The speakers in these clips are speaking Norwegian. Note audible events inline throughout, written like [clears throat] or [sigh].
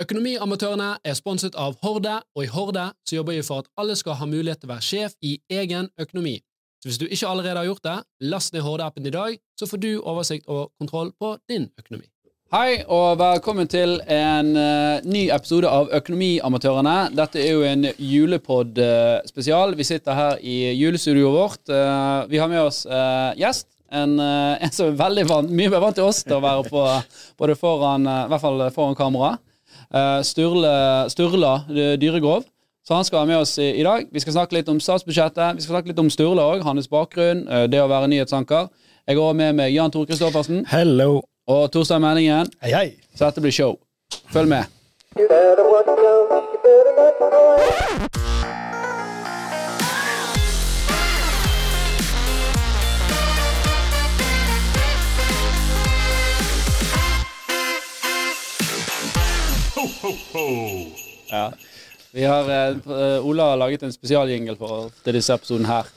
Økonomiamatørene er sponset av Horde, og i Horde så jobber vi for at alle skal ha mulighet til å være sjef i egen økonomi. Så hvis du ikke allerede har gjort det, last ned Horde-appen i dag, så får du oversikt og kontroll på din økonomi. Hei, og velkommen til en uh, ny episode av Økonomiamatørene. Dette er jo en julepod-spesial. vi sitter her i julestudioet vårt. Uh, vi har med oss uh, gjest. En, en, som er veldig vant, mye mer vant til oss til å være på både foran, i hvert fall foran kamera. Eh, Sturle, Sturla Dyregrov. Så han skal være med oss i, i, dag. Vi skal snakke litt om statsbudsjettet. Vi skal snakke litt om Sturle òg, hans bakgrunn, eh, det å være nyhetsanker. Jeg går med meg Jan Tor Kristoffersen. Hello. Og Torstein Meldingen. Hei, hei. Så dette blir show. Følg med. Ja. Vi har, uh, Ola har laget en spesialjingle til disse episoden her.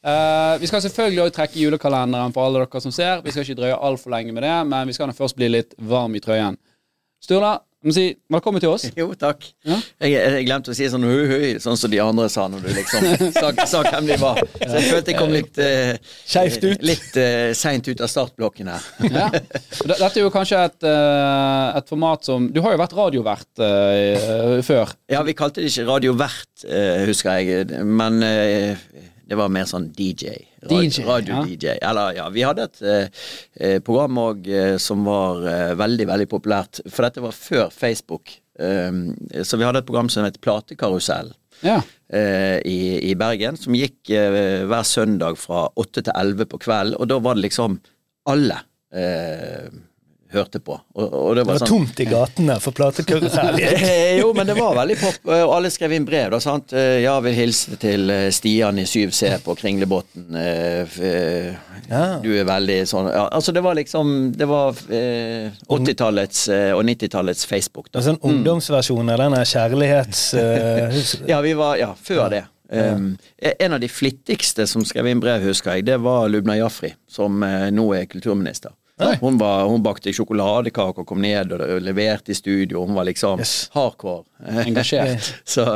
Uh, vi skal selvfølgelig også trekke julekalenderen for alle dere som ser. Vi skal ikke drøye altfor lenge med det, men vi skal først bli litt varm i trøyen. Sturla, må si velkommen til oss. Jo, takk. Ja? Jeg, jeg, glemte å si sånn hui, hui, sånn som de andre sa når du liksom sa, sa hvem de var. Så jeg følte jeg kom litt uh, Skeivt ut. Litt uh, seint ut av startblokken her. ja. Dette er jo kanskje et, uh, et, format som Du har jo vært radiovert uh, før. Ja, vi kalte det ikke radiovert, husker jeg. Men det var mer sånn DJ. DJ Radio-DJ. Ja. Eller ja, vi hadde et eh, program òg eh, som var eh, veldig, veldig populært. For dette var før Facebook. Um, så vi hadde et program som het Platekarusell. Ja. Eh, i, i, Bergen, som gikk eh, hver søndag fra åtte til elleve på kvelden. Og da var det liksom alle eh, hørte på. Og, og det, var det var, sånn, tomt i gatene for platekarusellen. [laughs] jo, men det var veldig pop, og alle skrev inn brev. da, sant? Eh, ja, vil hilse til eh, Stian i 7C på Kringlebotn. Eh, ja. Du er veldig sånn ja, Altså, det var liksom Det var eh, 80-tallets og 90-tallets Facebook. da. En sånn ungdomsversjon av denne kjærlighets... [laughs] ja, vi var Ja, før det. Um, en av de flittigste som skrev inn brev, husker jeg, det var Lubna Jafri, som nå er kulturminister. Hun, var, hun, bakte sjokoladekaker og kom ned og leverte i studio. Hun var liksom yes. hardcore [laughs] engasjert. Så,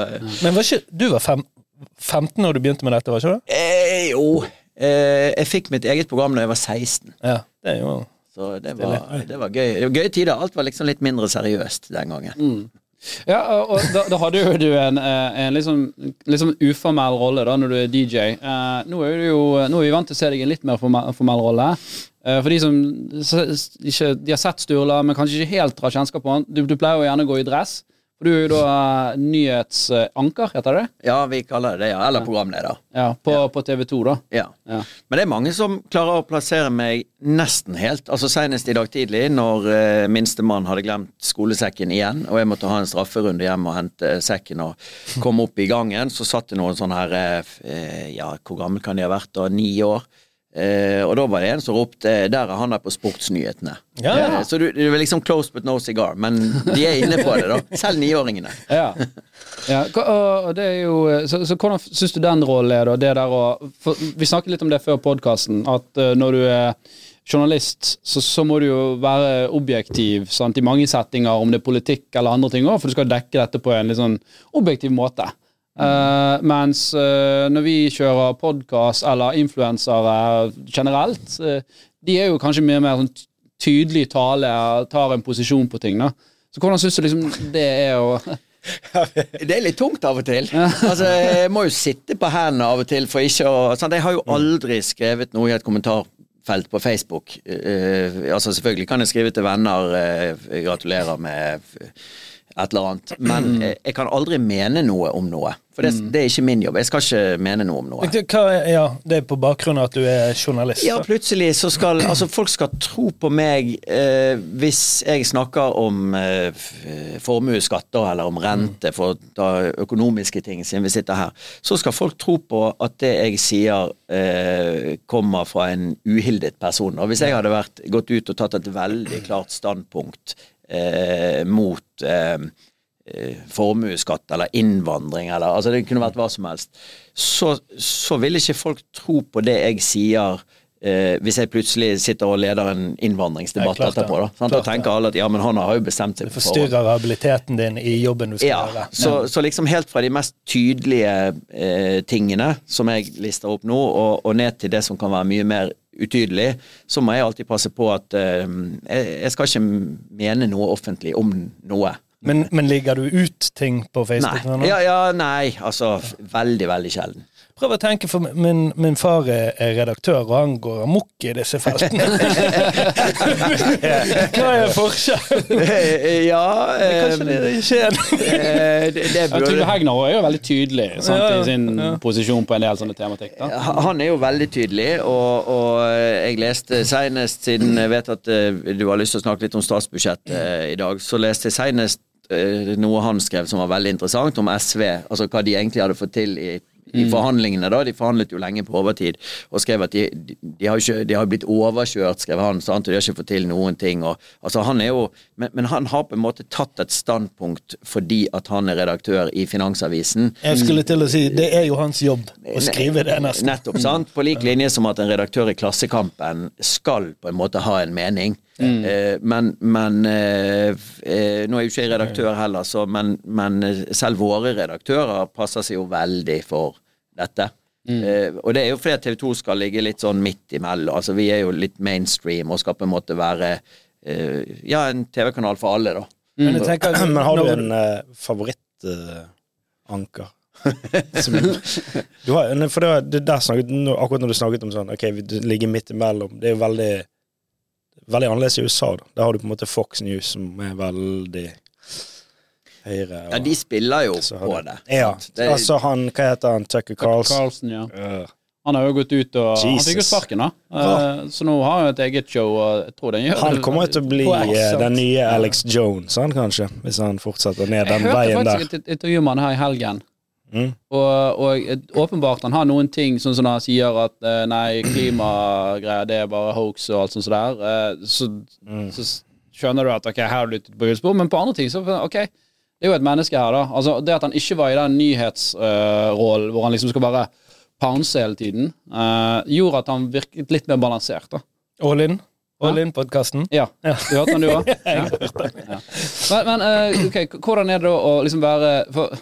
Men var ikke, du var fem, 15 når du begynte med dette, var ikke det? Eh, jo. Eh, jeg fikk mitt eget program da jeg var 16. Ja, det er jo Så det var, det var gøy. Det var gøye tider. Alt var liksom litt mindre seriøst den gangen. Mm. Ja, og da, da, hadde jo du en, eh, en liksom, liksom uformell rolle da når du er DJ. Uh, nå, er jo, nå, er vi vant til å se deg i en litt mer formell, formell rolle. For de som ikke de har sett Sturla, men kanskje ikke helt har kjennskap på han, du, du pleier jo gjerne å gå i dress. For du er jo da uh, nyhetsanker, heter det? Ja, vi kaller det det, ja. Eller programleder. Ja, På, ja. på TV 2, da. Ja. ja. Men det er mange som klarer å plassere meg nesten helt. Altså Senest i dag tidlig, når eh, minstemann hadde glemt skolesekken igjen, og jeg måtte ha en strafferunde hjem og hente sekken og komme opp i gangen, så satt det noen sånne her eh, Ja, hvor gammel kan de ha vært da? Ni år? Eh, og da var det en som ropte 'der er han der på sportsnyhetene'. Ja, ja. Eh, så du, det var liksom close but no cigar, men de er inne på det, da. [laughs] Selv niåringene. ja. ja. Og det er jo, så, så hvordan syns du den rollen er, da? Det der å, vi snakket litt om det før podkasten, at uh, når du er journalist, så, så, må du jo være objektiv sant, i mange settinger, om det er politikk eller andre ting òg, for du skal dekke dette på en litt sånn objektiv måte. Uh, mens uh, når vi kjører podkast eller influensere generelt, uh, de er jo kanskje mye mer sånn tydelig tale, tar en posisjon på ting. da. Så hvordan syns du liksom det er å [laughs] Det er litt tungt av og til. altså, Jeg må jo sitte på hendene av og til for ikke å sant? Jeg har jo aldri skrevet noe i et kommentarfelt på Facebook. altså Selvfølgelig kan jeg skrive til venner 'gratulerer med' et eller annet. Men jeg, jeg kan aldri mene noe om noe. For det, mm. det, er ikke min jobb. Jeg skal ikke mene noe om noe. Hva, ja, Det er på bakgrunn av at du er journalist? Ja, plutselig så skal Altså, folk skal tro på meg eh, hvis jeg snakker om eh, formuesskatter eller om rente, mm. for da økonomiske ting siden vi sitter her. Så skal folk tro på at det jeg sier eh, kommer fra en uhildet person. Og hvis jeg hadde vært, gått ut og tatt et veldig klart standpunkt eh, mot eh, eh, formuesskatt eller innvandring eller altså Det kunne vært hva som helst. Så, så vil ikke folk tro på det jeg sier eh, hvis jeg plutselig sitter og leder en innvandringsdebatt Ja, etterpå, da. Sant? Klart Da tenker alle at ja, men han har jo bestemt seg Det på forstyrrer habiliteten din i jobben du skal Ja, gjøre. så, så liksom helt fra de mest tydelige eh, tingene som jeg lister opp nå, og, og ned til det som kan være mye mer utydelig, så må jeg alltid passe på at eh, jeg, skal ikke mene noe offentlig om noe. Men, men ligger du ut ting på Facebook? Nei, Ja, ja, nei. Altså, veldig, veldig sjelden. Prøv å tenke, for min, min far er er redaktør, og han går amok i disse feltene. [laughs] Hva er forskjellen? ja Kanskje det ikke er det? eh, det, det Ja, Trygve Hegnar er jo veldig tydelig sant, Ja, ja, i sin ja. posisjon på en del sånne tematikk. Da. Han er jo veldig tydelig, og, og jeg leste senest, siden jeg vet at eh, du har lyst til å snakke litt om statsbudsjettet eh, i dag, så leste jeg senest eh, noe han skrev som var veldig interessant, om SV. Altså hva de egentlig hadde fått til i, i forhandlingene. da, De forhandlet jo lenge på overtid, og skrev at de, de, de har ikke, de har blitt overkjørt, skrev han, sant? og de har ikke fått til noen ting. og altså han er jo, men, men han har på en måte tatt et standpunkt fordi at han er redaktør i Finansavisen. Jeg skulle til å si, det er jo hans jobb å skrive det, nesten. Nettopp, sant? På lik linje som at en redaktør i Klassekampen skal på en måte ha en mening. Eh, men men eh, eh, Nå er jo ikke jeg redaktør heller, så, men, men selv våre redaktører passer seg jo veldig for dette. Eh, og det er jo fordi TV 2 skal ligge litt sånn midt imellom. Altså Vi er jo litt mainstream og skal på en måte være uh, ja, en TV-kanal for alle, da. Men jeg tenker, [clears throat] Men har du en uh, favorittanker? [laughs] Du har, for det, det der snakket, akkurat når du snakket om sånn Ok, vi ligger midt imellom. Det er jo veldig Veldig annerledes i USA. da Der har du på en måte Fox News, som er veldig høyre. Ja, de spiller jo på det. Ja. Det- altså han Hva heter han? Tucker Carlson? Carlsen, ja. Uh. Han har jo gått ut og Han fikk jo sparken, da. Ja. så nå har han et eget show, og jeg tror den gjør Han kommer jo til å bli eh, den nye Alex Jones, han kanskje, hvis han fortsetter ned den veien der. Jeg hørte faktisk et intervju med han her i helgen. Mm. Og, og åpenbart han har noen ting sånn som han sier at eh, nei, klimagreier det er bare hoax og alt sånt sånt der. Eh, så, Mm. så skjønner du at ok, her har du lyttet på gullspor, men på andre ting så ok, det er jo et menneske her, da. Altså Det at han ikke var i den nyhetsrollen hvor han liksom skal bare pounce hele tiden, eh, gjorde at han virket litt mer balansert, da. All in? All in-podkasten? Ja. Ja. Du hørte den, du òg? [laughs] Ja. Ja. Men, men eh, ok, hvordan er det da å liksom være for,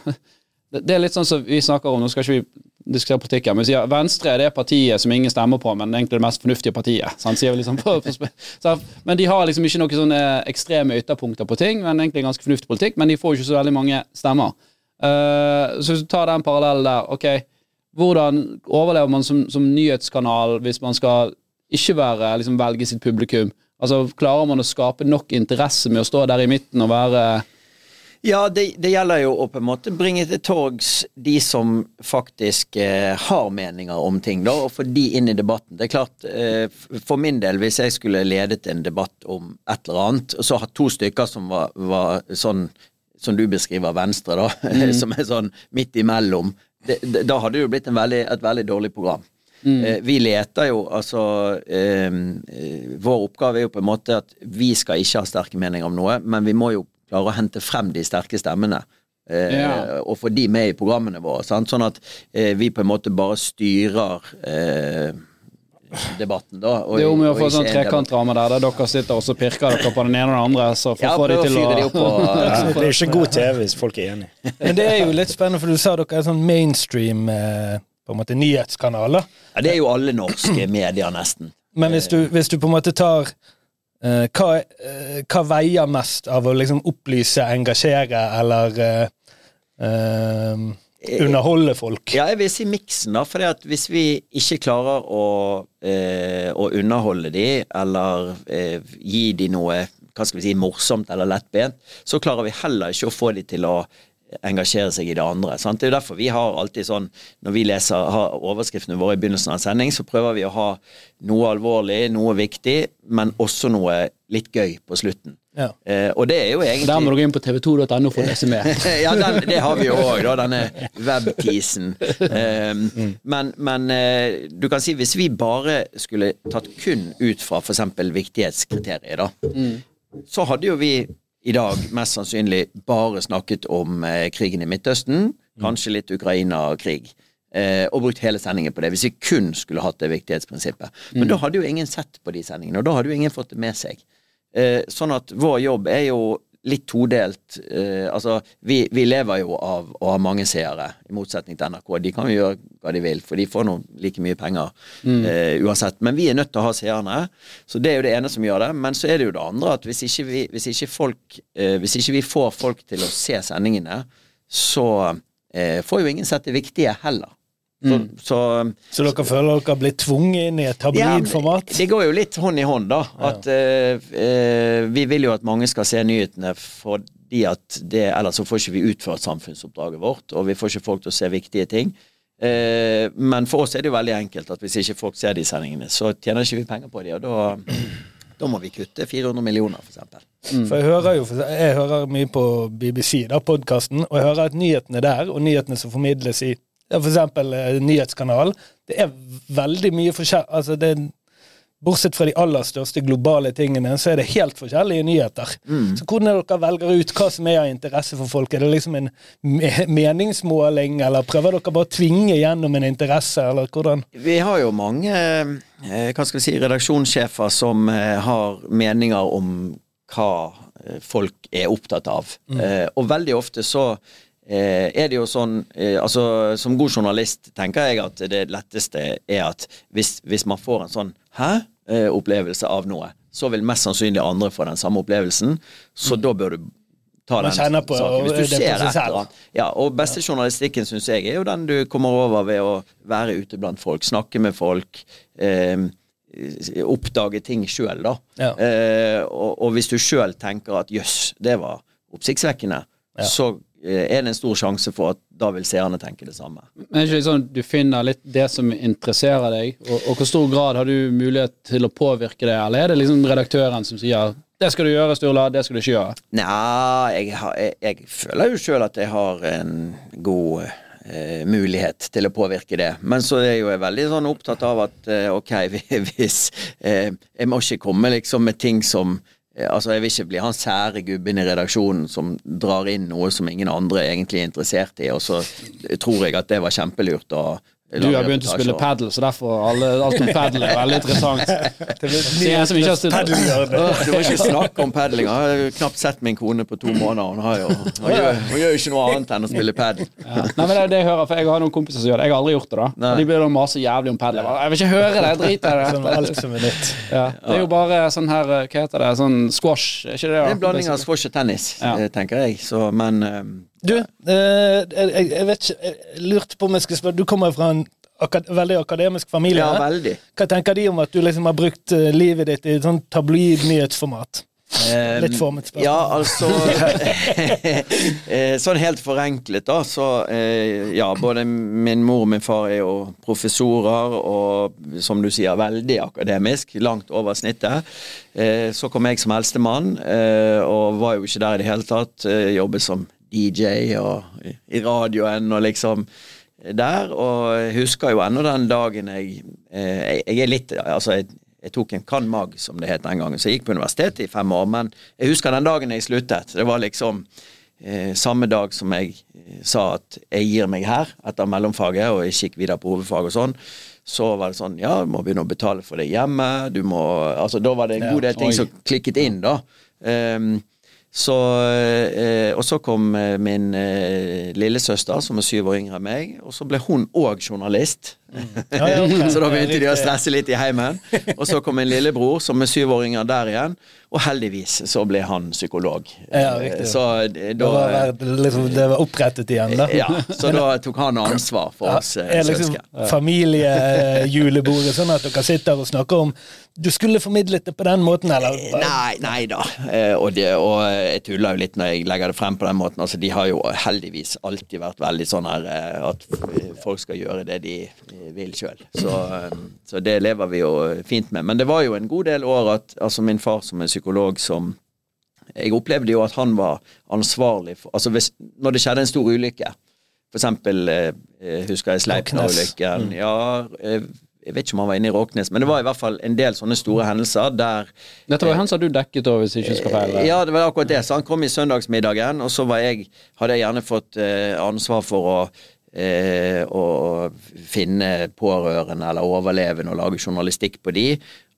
det, det er litt sånn som vi snakker om, nå skal ikke vi diskutere politikk her, men sier Venstre er det partiet som ingen stemmer på, men egentlig det mest fornuftige partiet. Sant? Sier vi liksom [laughs] på, på, så, men de har liksom ikke noen sånne ekstreme ytterpunkter på ting, men egentlig ganske fornuftig politikk, men de får ikke så veldig mange stemmer. Uh, så hvis du tar den parallellen der, ok, hvordan overlever man som, som nyhetskanal hvis man skal ikke være, liksom velge sitt publikum? Altså, Klarer man å skape nok interesse med å stå der i midten og være Ja, det, det gjelder jo å på en måte bringe til torgs de som faktisk eh, har meninger om ting, da, og få de inn i debatten. Det er klart, eh, For min del, hvis jeg skulle ledet en debatt om et eller annet, og så hatt to stykker som var, var sånn som du beskriver Venstre, da, [laughs] som er sånn midt imellom, det, det, da hadde det jo blitt en veldig, et veldig dårlig program. Eh, vi leter jo, altså eh, eh, Vår oppgave er jo på en måte at vi skal ikke ha sterke meninger om noe, men vi må jo klare å hente frem de sterke stemmene. Eh, Ja. Og få de med i programmene våre. Sant? Sånn at eh, vi på en måte bare styrer eh, debatten, da. og- Det er om å få sånn trekantramme der, der dere sitter og så pirker dere på den ene og den andre, så for Ja, få de å til å de opp på [laughs] Ja, det er jo ikke god TV hvis folk er enige. Men det er jo litt spennende, for du sa dere er sånn mainstream eh, på en måte nyhetskanaler. Ja, det er jo alle norske medier, nesten. Men hvis du, hvis du på en måte tar eh, hva, uh, hva veier mest av å liksom opplyse, engasjere eller uh, underholde folk? Ja, jeg vil si miksen, da. For hvis vi ikke klarer å, å underholde de, eller gi de noe hva skal vi si, morsomt eller lettbent, så klarer vi heller ikke å få de til å engasjere seg i det andre. Sant? Det er jo derfor vi har alltid sånn, når vi leser har overskriftene våre i begynnelsen av en sending, så prøver vi å ha noe alvorlig, noe viktig, men også noe litt gøy på slutten. Ja. Eh, og det er jo egentlig Der må du gå inn på tv2.no for å lese mer. [laughs] ja, den, det har vi jo òg, da, denne webteasen. Um, men men eh, du kan si hvis vi bare skulle tatt kun ut fra f.eks. viktighetskriteriet, da, så hadde jo vi i dag mest sannsynlig bare snakket om eh, krigen i Midtøsten, kanskje litt Ukraina-krig. eh, og brukt hele sendingen på det, hvis vi kun skulle hatt det viktighetsprinsippet. Men da hadde jo ingen sett på de sendingene, og da hadde jo ingen fått det med seg. Eh, sånn at vår jobb er jo litt todelt. Eh, altså, vi, vi lever jo av å ha mange seere, i motsetning til NRK. De kan jo gjøre hva de vil, for de får nå like mye penger eh, uansett. Men vi er nødt til å ha seerne, så det er jo det ene som gjør det. Men så er det jo det andre at hvis ikke vi, hvis ikke folk, eh, hvis ikke vi får folk til å se sendingene, så eh, får jo ingen sett det viktige heller. Så, så Så dere føler dere blir tvunget inn i et tabloidformat? det går jo litt hånd i hånd, da. At eh, uh, vi vil jo at mange skal se nyhetene fordi at det Ellers så får ikke vi utført samfunnsoppdraget vårt, og vi får ikke folk til å se viktige ting. Uh, men for oss er det jo veldig enkelt at hvis ikke folk ser de sendingene, så tjener ikke vi penger på de, og da, da må vi kutte 400 millioner, for eksempel. For jeg hører jo jeg hører mye på BBC, da, podkasten, og jeg hører at nyhetene der, og nyhetene som formidles i eksempel eh, nyhetskanal, det er veldig mye forskjell... Altså, det bortsett fra de aller største globale tingene, så er det helt forskjellige nyheter. Så hvordan er dere velger ut hva som er av interesse for folk? Er det liksom en meningsmåling, eller prøver dere bare å tvinge gjennom en interesse, eller hvordan? Vi har jo mange eh, hva skal vi si, redaksjonssjefer som eh, har meninger om hva eh, folk er opptatt av. Mm. og veldig ofte så eh, er det jo sånn eh, altså Som god journalist tenker jeg at det letteste er at hvis, hvis man får en sånn hæ-opplevelse av noe, så vil mest sannsynlig andre få den samme opplevelsen. Så da bør du ta Man den på saken. Hvis du ser etter. Ja, og beste journalistikken syns jeg er jo den du kommer over ved å være ute blant folk, snakke med folk. Eh, oppdage ting sjøl, da. Ja. Eh, og, og hvis du sjøl tenker at jøss, det var oppsiktsvekkende, Ja. så eh, er det en stor sjanse for at da vil seerne tenke det samme. Men er det ikke liksom, du finner litt det som interesserer deg, og, og hvor stor grad har du mulighet til å påvirke det, eller er det liksom redaktøren som sier det skal du gjøre, Sturla, det skal du ikke gjøre? Nja, jeg, jeg, jeg føler jo sjøl at jeg har en god eh, mulighet til å påvirke det. Men så er jeg jo veldig sånn opptatt av at eh, ok, [laughs] hvis eh, Jeg må ikke komme liksom med ting som eh, Altså, jeg vil ikke bli han sære gubben i redaksjonen som drar inn noe som ingen andre egentlig er interessert i, og så tror jeg at det var kjempelurt å Du har begynt å spille padel, så derfor alle, alt om padel er veldig interessant. [laughs] Som. Det var ikke snakk om padling. Jeg har knapt sett min kone på to måneder. Hun, har jo, hun, gjør, hun gjør ikke noe annet enn å spille padel. Ja. Nei, men det er det jeg hører, for jeg har noen kompiser som gjør det. Jeg har aldri gjort det, da. Nei. De begynner å mase jævlig om padel. Jeg vil ikke høre det, jeg driter i Som det. alt som er nytt. Ja. Det er jo bare sånn her, hva heter det, sånn squash, er ikke det? Det er en blanding av squash og tennis, Ja. eh, tenker jeg. Så, men eh, Du, eh, jeg, jeg vet ikke Jeg lurte på om jeg skal spørre Du kommer fra en akad veldig akademisk familie. Ja, veldig. Hva tenker de om at du liksom har brukt eh, livet ditt i et sånn tabloid nyhetsformat? Eh, Litt formet spørsmål. Ja, altså [laughs] [laughs] eh, Sånn helt forenklet, da, så eh, Ja, både min mor og min far er jo professorer, og som du sier, veldig akademisk. Langt over snittet. Eh, så kom jeg som eldstemann, eh, og var jo ikke der i det hele tatt. Eh, jobbet som DJ og i, radioen og liksom der, og jeg husker jo ennå den dagen jeg eh, jeg, jeg er litt Altså, jeg, jeg tok en can. mag, som det het den gangen, så jeg gikk på universitetet i fem år. Men jeg husker den dagen jeg sluttet. Det var liksom eh, samme dag som jeg eh, sa at jeg gir meg her etter mellomfaget, og jeg gikk videre på hovedfag og sånn. Så var det sånn Ja, du må begynne å betale for det hjemme. Du må Altså, da var det en god del ting Oi. som klikket inn, da. Ehm, så, eh, og så kom eh, min eh, lillesøster, som er syv år yngre enn meg, og så ble hun òg journalist. Ja, ja, [laughs] ok. så da begynte de å stresse litt i heimen. Og så kom min lillebror, som er syvåringer der igjen, og heldigvis så ble han psykolog. Ja, riktig. Eh, Så da, Det var, liksom, det var opprettet igjen, da. Ja, så da tok han ansvar for Ja, oss eh, er liksom søsken. familiejulebordet sånn at dere sitter og snakker om Du skulle formidlet det på den måten, eller? Nei, nei da. Eh, og, det, og jeg tuller jo litt når jeg legger det frem på den måten. Altså, de har jo heldigvis alltid vært veldig sånn her eh, at folk skal gjøre det de eh, vil sjøl. Så, eh, så det lever vi jo fint med. Men det var jo en god del år at altså min far som er psykolog som Jeg opplevde jo at han var ansvarlig for Altså hvis, når det skjedde en stor ulykke, for eksempel eh, eh, husker jeg Sleipner-ulykken. Ja, eh, jeg vet ikke om han var inne i Råknes, men det var i hvert fall en del sånne store hendelser der Dette var jo hendelser du dekket over, hvis jeg ikke skal feile? ja, det var akkurat det. Så han kom i søndagsmiddagen, og så var jeg, hadde jeg gjerne fått ansvar for å eh, å finne pårørende eller overlevende og lage journalistikk på de.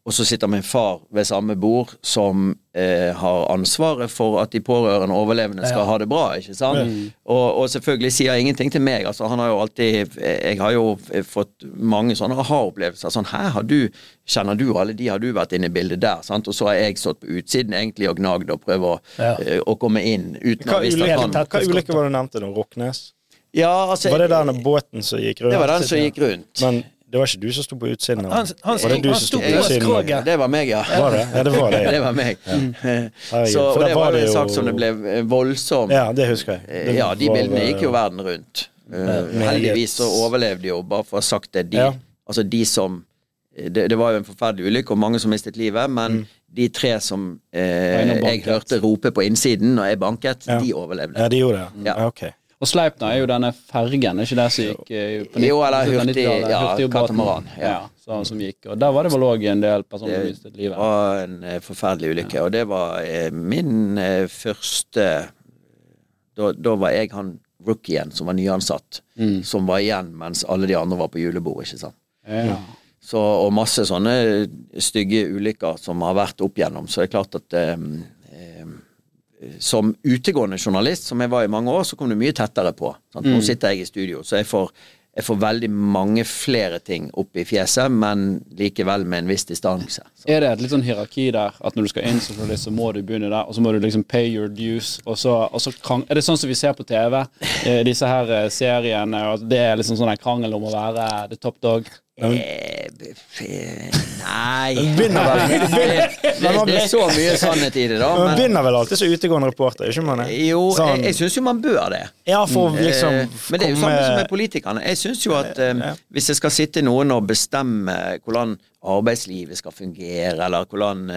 Og så sitter min far ved samme bord som eh, har ansvaret for at de pårørende og overlevende skal Ja. ha det bra. ikke sant? Og, og selvfølgelig sier ingenting til meg. altså han har jo alltid, Jeg har jo fått mange sånne aha-opplevelser. sånn, Her har du, kjenner du alle de har du vært inne i bildet der? sant? Og så har jeg stått på utsiden egentlig og gnagd og prøvd å, Ja. eh, å komme inn uten Hva å visst at han hva ulykke var det du nevnte nå? Roknes? Ja, altså Var det denne den båten som gikk rundt? Det var den som gikk rundt. Men det var ikke du som sto på utsiden? Han, han, Var det du han som sto på utsiden? Det var meg, ja. Var det? Ja, det var det. [laughs] Det var meg. Ja. Så, og det var var jo en sak som det ble voldsom voldsomt ja det husker jeg. Eh, Det Ja, de bildene eh, gikk jo verden rundt. Uh, heldigvis så overlevde jo, bare for å ha sagt det, de, Ja. altså de som det, det var jo en forferdelig ulykke og mange som mistet livet, men Mm. de tre som eh, jeg hørte rope på innsiden når jeg banket, Ja. de overlevde. Ja, de gjorde det? Ja. Ja, ok. Og Sleipner er jo denne fergen, er ikke det som gikk eh, på Jo, eller hurtig- 90-tallet? ja, katamaran, ja. Ja, så, som gikk. Og der var det vel òg en del personer som Det mistet livet. var en eh, forferdelig ulykke, og det var eh, min første da, da var jeg han rookien som var nyansatt, Mm. som var igjen mens alle de andre var på julebord, ikke sant. Ja. Så, og masse sånne stygge ulykker som har vært opp igjennom. Så det er klart at eh, som utegående journalist, som jeg var i mange år, så kom du mye tettere på. Sant? Nå sitter jeg i studio, så jeg får, jeg får veldig mange flere ting opp i fjeset, men likevel med en viss distanse. Så. Er det et litt sånn hierarki der, at når du skal inn som journalist, så må du begynne der, og så må du liksom pay your dues, og så, og så krang... Er det sånn som vi ser på TV, eh, disse her eh, seriene, og det er liksom sånn en krangel om å være the top dog? Eh, nei begynner vel- [laughs] det, er så mye sannhet i det, da. Man begynner vel alltid som utegående reporter, ikke man? jo, jeg, jeg syns jo man bør det. Ja, for liksom Eh, Men det er jo samme som med politikerne. Jeg syns jo at eh, hvis det skal sitte noen og bestemme hvordan arbeidslivet skal fungere, eller hvordan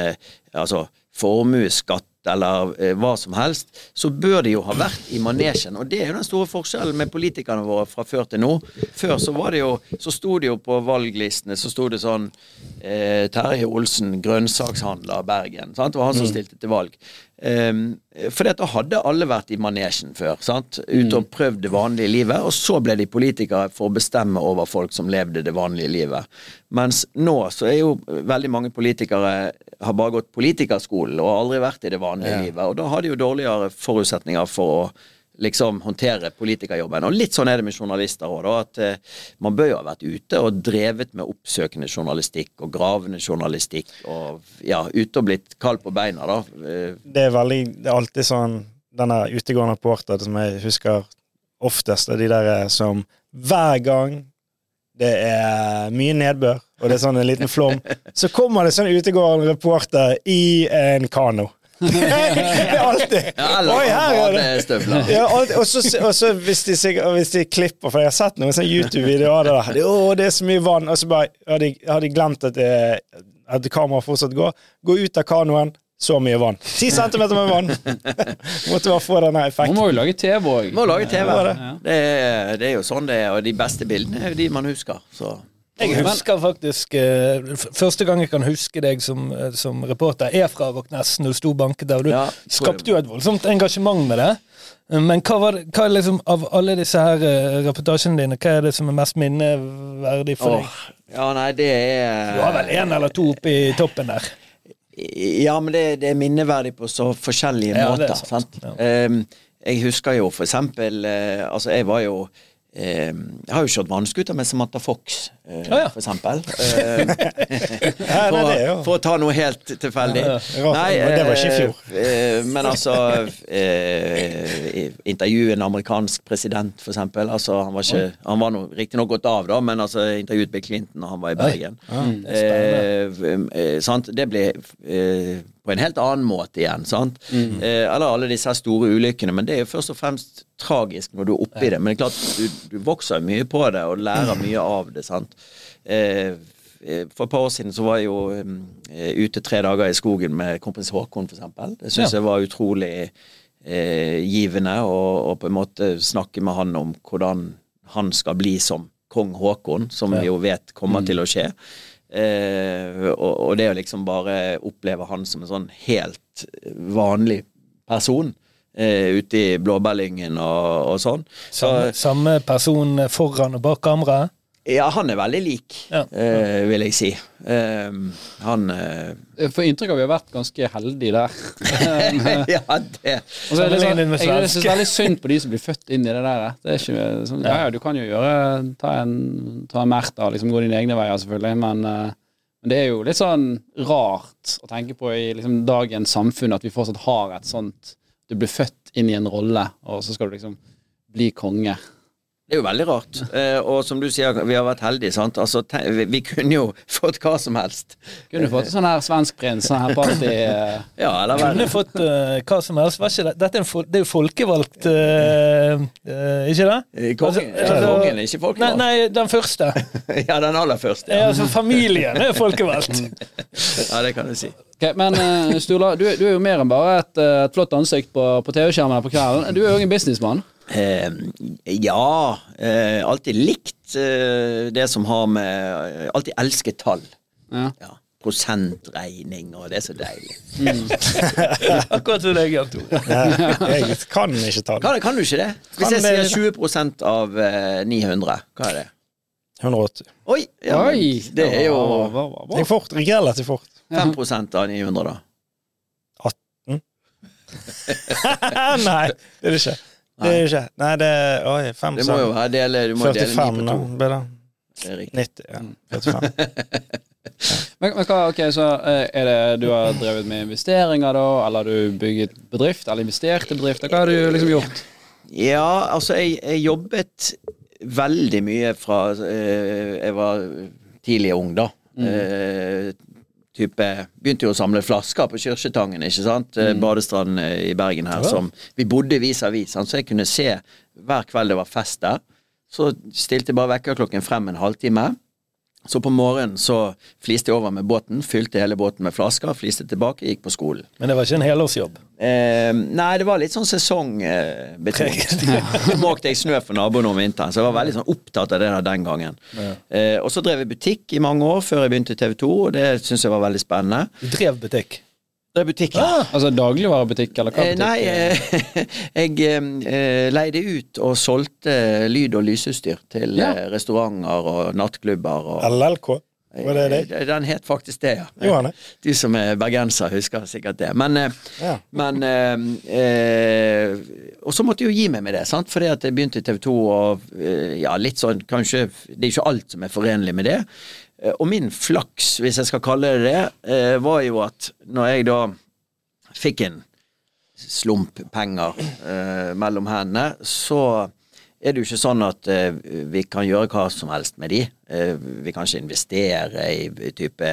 altså formuesskatt eller eh, hva som helst, så bør de jo ha vært i manesjen. Og det er jo den store forskjellen med politikerne våre fra før til nå. Før så var det jo Så sto det jo på valglistene, så sto det sånn eh, Terje Olsen, grønnsakshandler Bergen. Sant? Det var han som stilte til valg. Um, for da hadde alle vært i manesjen før. sant? Ute og prøvd det vanlige livet, og så ble de politikere for å bestemme over folk som levde det vanlige livet. Mens nå så er jo veldig mange politikere har bare gått politikerskolen og aldri vært i det vanlige livet. Og da har de jo dårligere forutsetninger for å liksom håndtere politikerjobben. Og litt sånn er det med journalister òg. At eh, man bør jo ha vært ute og drevet med oppsøkende journalistikk og gravende journalistikk og ja, ute og blitt kald på beina, da. Eh, Det er veldig Det er alltid sånn Denne utegående reporter som jeg husker oftest, er de der eh, som hver gang det er mye nedbør, og det er sånn en liten flom, så kommer det sånn utegående reporter i en kano. Det er alltid ja, eller Oi, her er det ja, og, så, hvis de, hvis de klipper, for jeg har sett noen sånne YouTube-videoer av det der. Det, å, det er så mye vann. Og så bare har de, har de glemt at, det, at kameraet fortsatt går. Gå ut av kanoen, så mye vann. Ti centimeter med vann! [laughs] Måtte bare få denne Man effekten. må jo lage TV òg. Må lage TV. Det. Det er, det er jo sånn det er, og de beste bildene er jo de man husker. Så. Jeg husker faktisk eh, Første gang jeg kan huske deg som, eh, som reporter, er fra Rocknes, når du sto banket der. og Du Ja, skapte jo et voldsomt engasjement med det. Men hva var det, hva liksom, av alle disse her eh, reportasjene dine, hva er det som er mest minneverdig for Åh, deg? ja, nei, det er Du har vel én eller to oppe i toppen der? Ja, men det, det er minneverdig på så forskjellige Ja, er måter. sant. Sant? Ehm, jeg husker jo for eksempel uh, Altså, jeg var jo um, Jeg har jo kjørt vannskuter med Samantha Fox, eh, ah, ja. for eksempel. [laughs] Ehm, for, for å ta noe helt tilfeldig. Ja, ja. Men det var ikke i fjor. eh, eh, men altså eh, Intervjue en amerikansk president, for eksempel. Altså, han var ikke Han var riktignok gått av, da, men altså intervjuet Bill Clinton da han var i Bergen. Eh, eh, sant? Det ble eh, på en helt annen måte igjen. Sant? Eh, eller alle disse store ulykkene. Men det er jo først og fremst tragisk når du er oppi det. Men det er klart, du, du vokser mye på det og lærer mye av det. sant? Eh, eh, for et par år siden så var jeg jo eh, ute tre dager i skogen med kompis Håkon, eksempel. Det syns Ja. jeg var utrolig eh, givende å på en måte snakke med han om hvordan han skal bli som kong Håkon, som vi jo vet kommer til å skje. Eh, og, og det å liksom bare oppleve han som en sånn helt vanlig person, eh, ute i blåbærlyngen og, og sånn. Så Samme, samme person foran og bak kameraet. Ja, han er veldig lik, Ja. uh, vil jeg si. Uh, han uh, For inntrykk av vi har vært ganske heldige der. [laughs] Ja, det Og så er det sånn, jeg synes svenske. veldig synd på de som blir født inn i det der. Det er ikke sånn, ja, ja, du kan jo gjøre ta en, ta en Märtha og liksom gå dine egne veier, selvfølgelig, men, uh, men det er jo litt sånn rart å tenke på i liksom dagens samfunn at vi fortsatt har et sånt Du blir født inn i en rolle, og så skal du liksom bli konge. Det er jo veldig rart. Eh, og som du sier, vi har vært heldige, sant. Altså, vi, vi kunne jo [laughs] fått hva som helst. Kunne fått sånn her svensk prins, sånn her party eh, [laughs] Ja, eller Kunne det. fått uh, hva som helst. Var ikke det? Dette er, en fol det er jo folkevalgt, uh, uh, ikke det? Kongen, Altså, ja, kongen er ikke folkevalgt. nei, den første. [laughs] Ja, den aller første. Ja, Ja. altså, familien er folkevalgt. ja, det kan du si. Okay, men Sturla, du, du er jo mer enn bare et, et flott ansikt på, på TV-skjermen på kvelden. Du er jo en businessmann. Eh, ja, eh, alltid likt eh, det som har med Alltid elsket tall. Ja. Ja. Prosentregning, og det er så deilig. [laughs] Akkurat som deg, Jan Tore. Jeg kan ikke tall. Kan, kan du ikke det? Hvis jeg sier 20% av eh, 900, hva er det? 180. Oi! Ja, Oi! det er jo hva, Det er fort. Relativt fort. 5 av 900, da. [laughs] Nei, det er det ikke. Det er jo ikke. Nei, det er Oi, fem Det må jo være dele, du må dele 45, 9 da. på to. Blir det? Det er riktig. 90, ja. 45. [laughs] Men, men hva, ok, så eh, er det du har drevet med investeringer da, eller har du bygget bedrift, eller investert i bedrifter? Hva har du liksom gjort? Ja, altså, jeg, jeg jobbet veldig mye fra eh, Jeg var tidlig ung, da. Eh, type Begynte jo å samle flasker på Kyrkjetangen, ikke sant. Mm. Badestranden eh, i Bergen her, Ja. som Vi bodde vis-à-vis, -vis, så jeg kunne se hver kveld det var fest der. Så stilte jeg bare vekkerklokken frem en halvtime. Så på morgenen så fliste jeg over med båten, fylte hele båten med flasker, fliste tilbake, gikk på skolen. Men det var ikke en helårsjobb. Eh, nei, det var litt sånn sesongbetont. Så [laughs] måkte jeg snø for naboene om vinteren, så jeg var veldig sånn opptatt av det der den gangen. Eh, og så drev jeg butikk i mange år før jeg begynte i TV 2, og det syntes jeg var veldig spennende. Du drev butikk. Drev butikk, ja. Altså dagligvarebutikk, eller hva Eh, butikk? nei, eh, [laughs] jeg eh, leide ut og solgte lyd- og lysutstyr til Ja. eh, restauranter og nattklubber. Og, LLK. Var det det? Eh, Den het faktisk det, ja. Jo, han er. De som er bergensere, husker sikkert det. Men, eh, Ja. men eh, eh, Og så måtte jeg jo gi meg med det, sant? fordi at jeg begynte i TV 2 og eh, ja, litt sånn kanskje Det er ikke alt som er forenlig med det. Eh, og min flaks, hvis jeg skal kalle det det, eh, var jo at når jeg da fikk en slump penger eh, mellom hendene, så er det jo ikke sånn at vi kan gjøre hva som helst med de. Vi kan ikke investere i type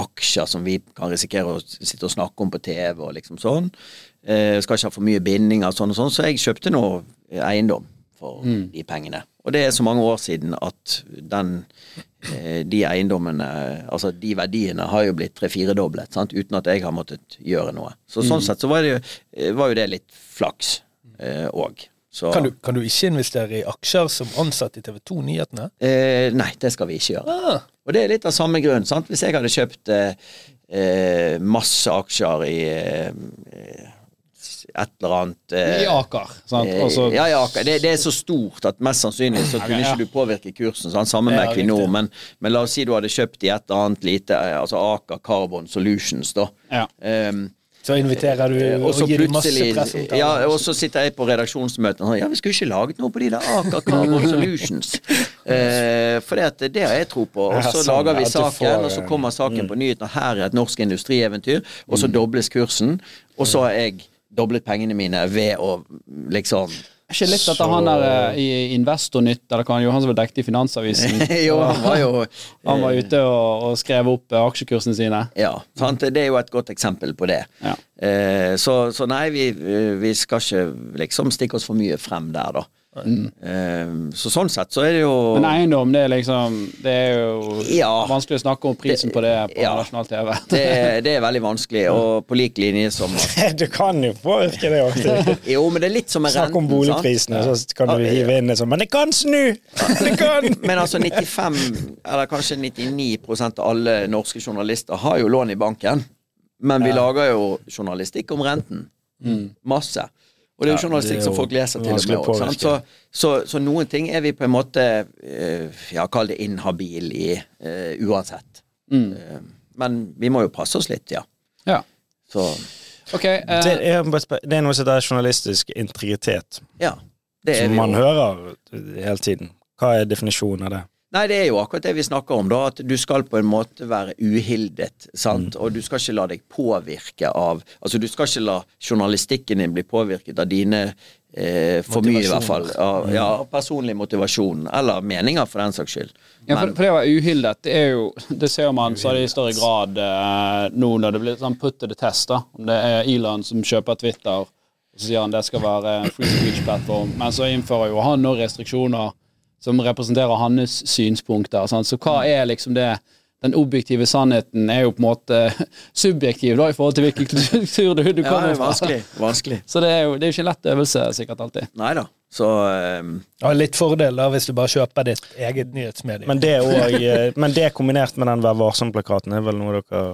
aksjer som vi kan risikere å sitte og snakke om på TV og liksom sånn. Skal ikke ha for mye bindinger og sånn og sånn, så jeg kjøpte nå eiendom for de pengene. Og det er så mange år siden at den, eh, de eiendommene, altså de verdiene, har jo blitt tre-firedoblet, uten at jeg har måttet gjøre noe. Så sånn sett så var, det, jo- eh, var jo det litt flaks òg. Så Kan du, kan du ikke investere i aksjer som ansatt i TV 2 Nyhetene? eh, Nei, det skal vi ikke gjøre. Ah, Og det er litt av samme grunn. sant? Hvis jeg hadde kjøpt eh, eh, masse aksjer i eh, et eller annet eh, I Aker. Sant? Eh, ja, i ja, ja, det, det er så stort at mest sannsynlig så kunne ja. ikke du påvirke kursen. Sant? Sammen med Ja, Equinor. Men, men la oss si du hadde kjøpt i et eller annet lite, eh, altså Aker Carbon Solutions, da. Ja. Um, så inviterer du og og så gir du masse plutselig ja, Og så sitter jeg på redaksjonsmøtene og sier ja, vi skulle ikke laget noe på de der Aker Carbon [laughs] Solutions. Eh, for det, det har jeg tro på. Og så sånn, lager vi saken, og så eh, kommer saken på nyhetene. Her er et norsk industrieventyr, og så dobles kursen. Og så har jeg doblet pengene mine ved å liksom Er ikke litt at han der eh, i Investornytt, eller hva han gjorde, han som var dekket i Finansavisen? [laughs] Jo, han var jo Han var ute og, og skrev opp eh, aksjekursene sine. Ja, sant? det er jo et godt eksempel på det. Ja. Eh, så, så nei, vi, vi skal ikke liksom stikke oss for mye frem der, da. Eh, så sånn sett så er det jo Men eiendom, det er liksom Det er jo Ja. vanskelig å snakke om prisen på det på Ja. nasjonal TV. [laughs] det, det er veldig vanskelig, og på lik linje som [laughs] Du kan jo påvirke det òg. [laughs] Jo, men det er litt som med Snakk om boligprisene, så kan du hive inn det sånn Men det kan snu! Det kan! Men altså 95, eller kanskje 99% av alle norske journalister har jo lån i banken. Men vi lager jo journalistikk om renten. Masse. Og det er jo journalistikk ja, er som folk leser til og med sant? Så, så, så noen ting er vi på en måte eh, Ja, kall det inhabil i uh, uansett. Eh, Men vi må jo passe oss litt, ja. Ja. Så Okay, uh, Det er, det er noe som heter journalistisk integritet, ja. Det er som vi man jo. hører hele tiden. Hva er definisjonen av det? Nei, det er jo akkurat det vi snakker om, da. At du skal på en måte være uhildet. sant? Og du skal ikke la deg påvirke av Altså, du skal ikke la journalistikken din bli påvirket av dine eh, For mye, i hvert fall. Av, ja, personlig motivasjon. Eller meninger, for den saks skyld. Ja, for, for det å være uhildet, det er jo Det ser man stadig i større grad eh, nå når det blir sånn put to the test. da Om det er Elon som kjøper Twitter, og så sier han det skal være free speech-plattform, men så innfører jo han nå restriksjoner som representerer hans synspunkter. Sant? Så hva er liksom det Den objektive sannheten er jo på en måte [laughs] subjektiv da i forhold til hvilken kultur du, du Ja, kommer er fra. vanskelig. vanskelig. Så det er jo det er jo ikke en lett øvelse sikkert alltid. Nei da. Så um... Ja, litt fordel da hvis du bare kjøper ditt eget nyhetsmedie. Men det, også, eh, men det kombinert med den Vær varsom-plakaten er vel noe dere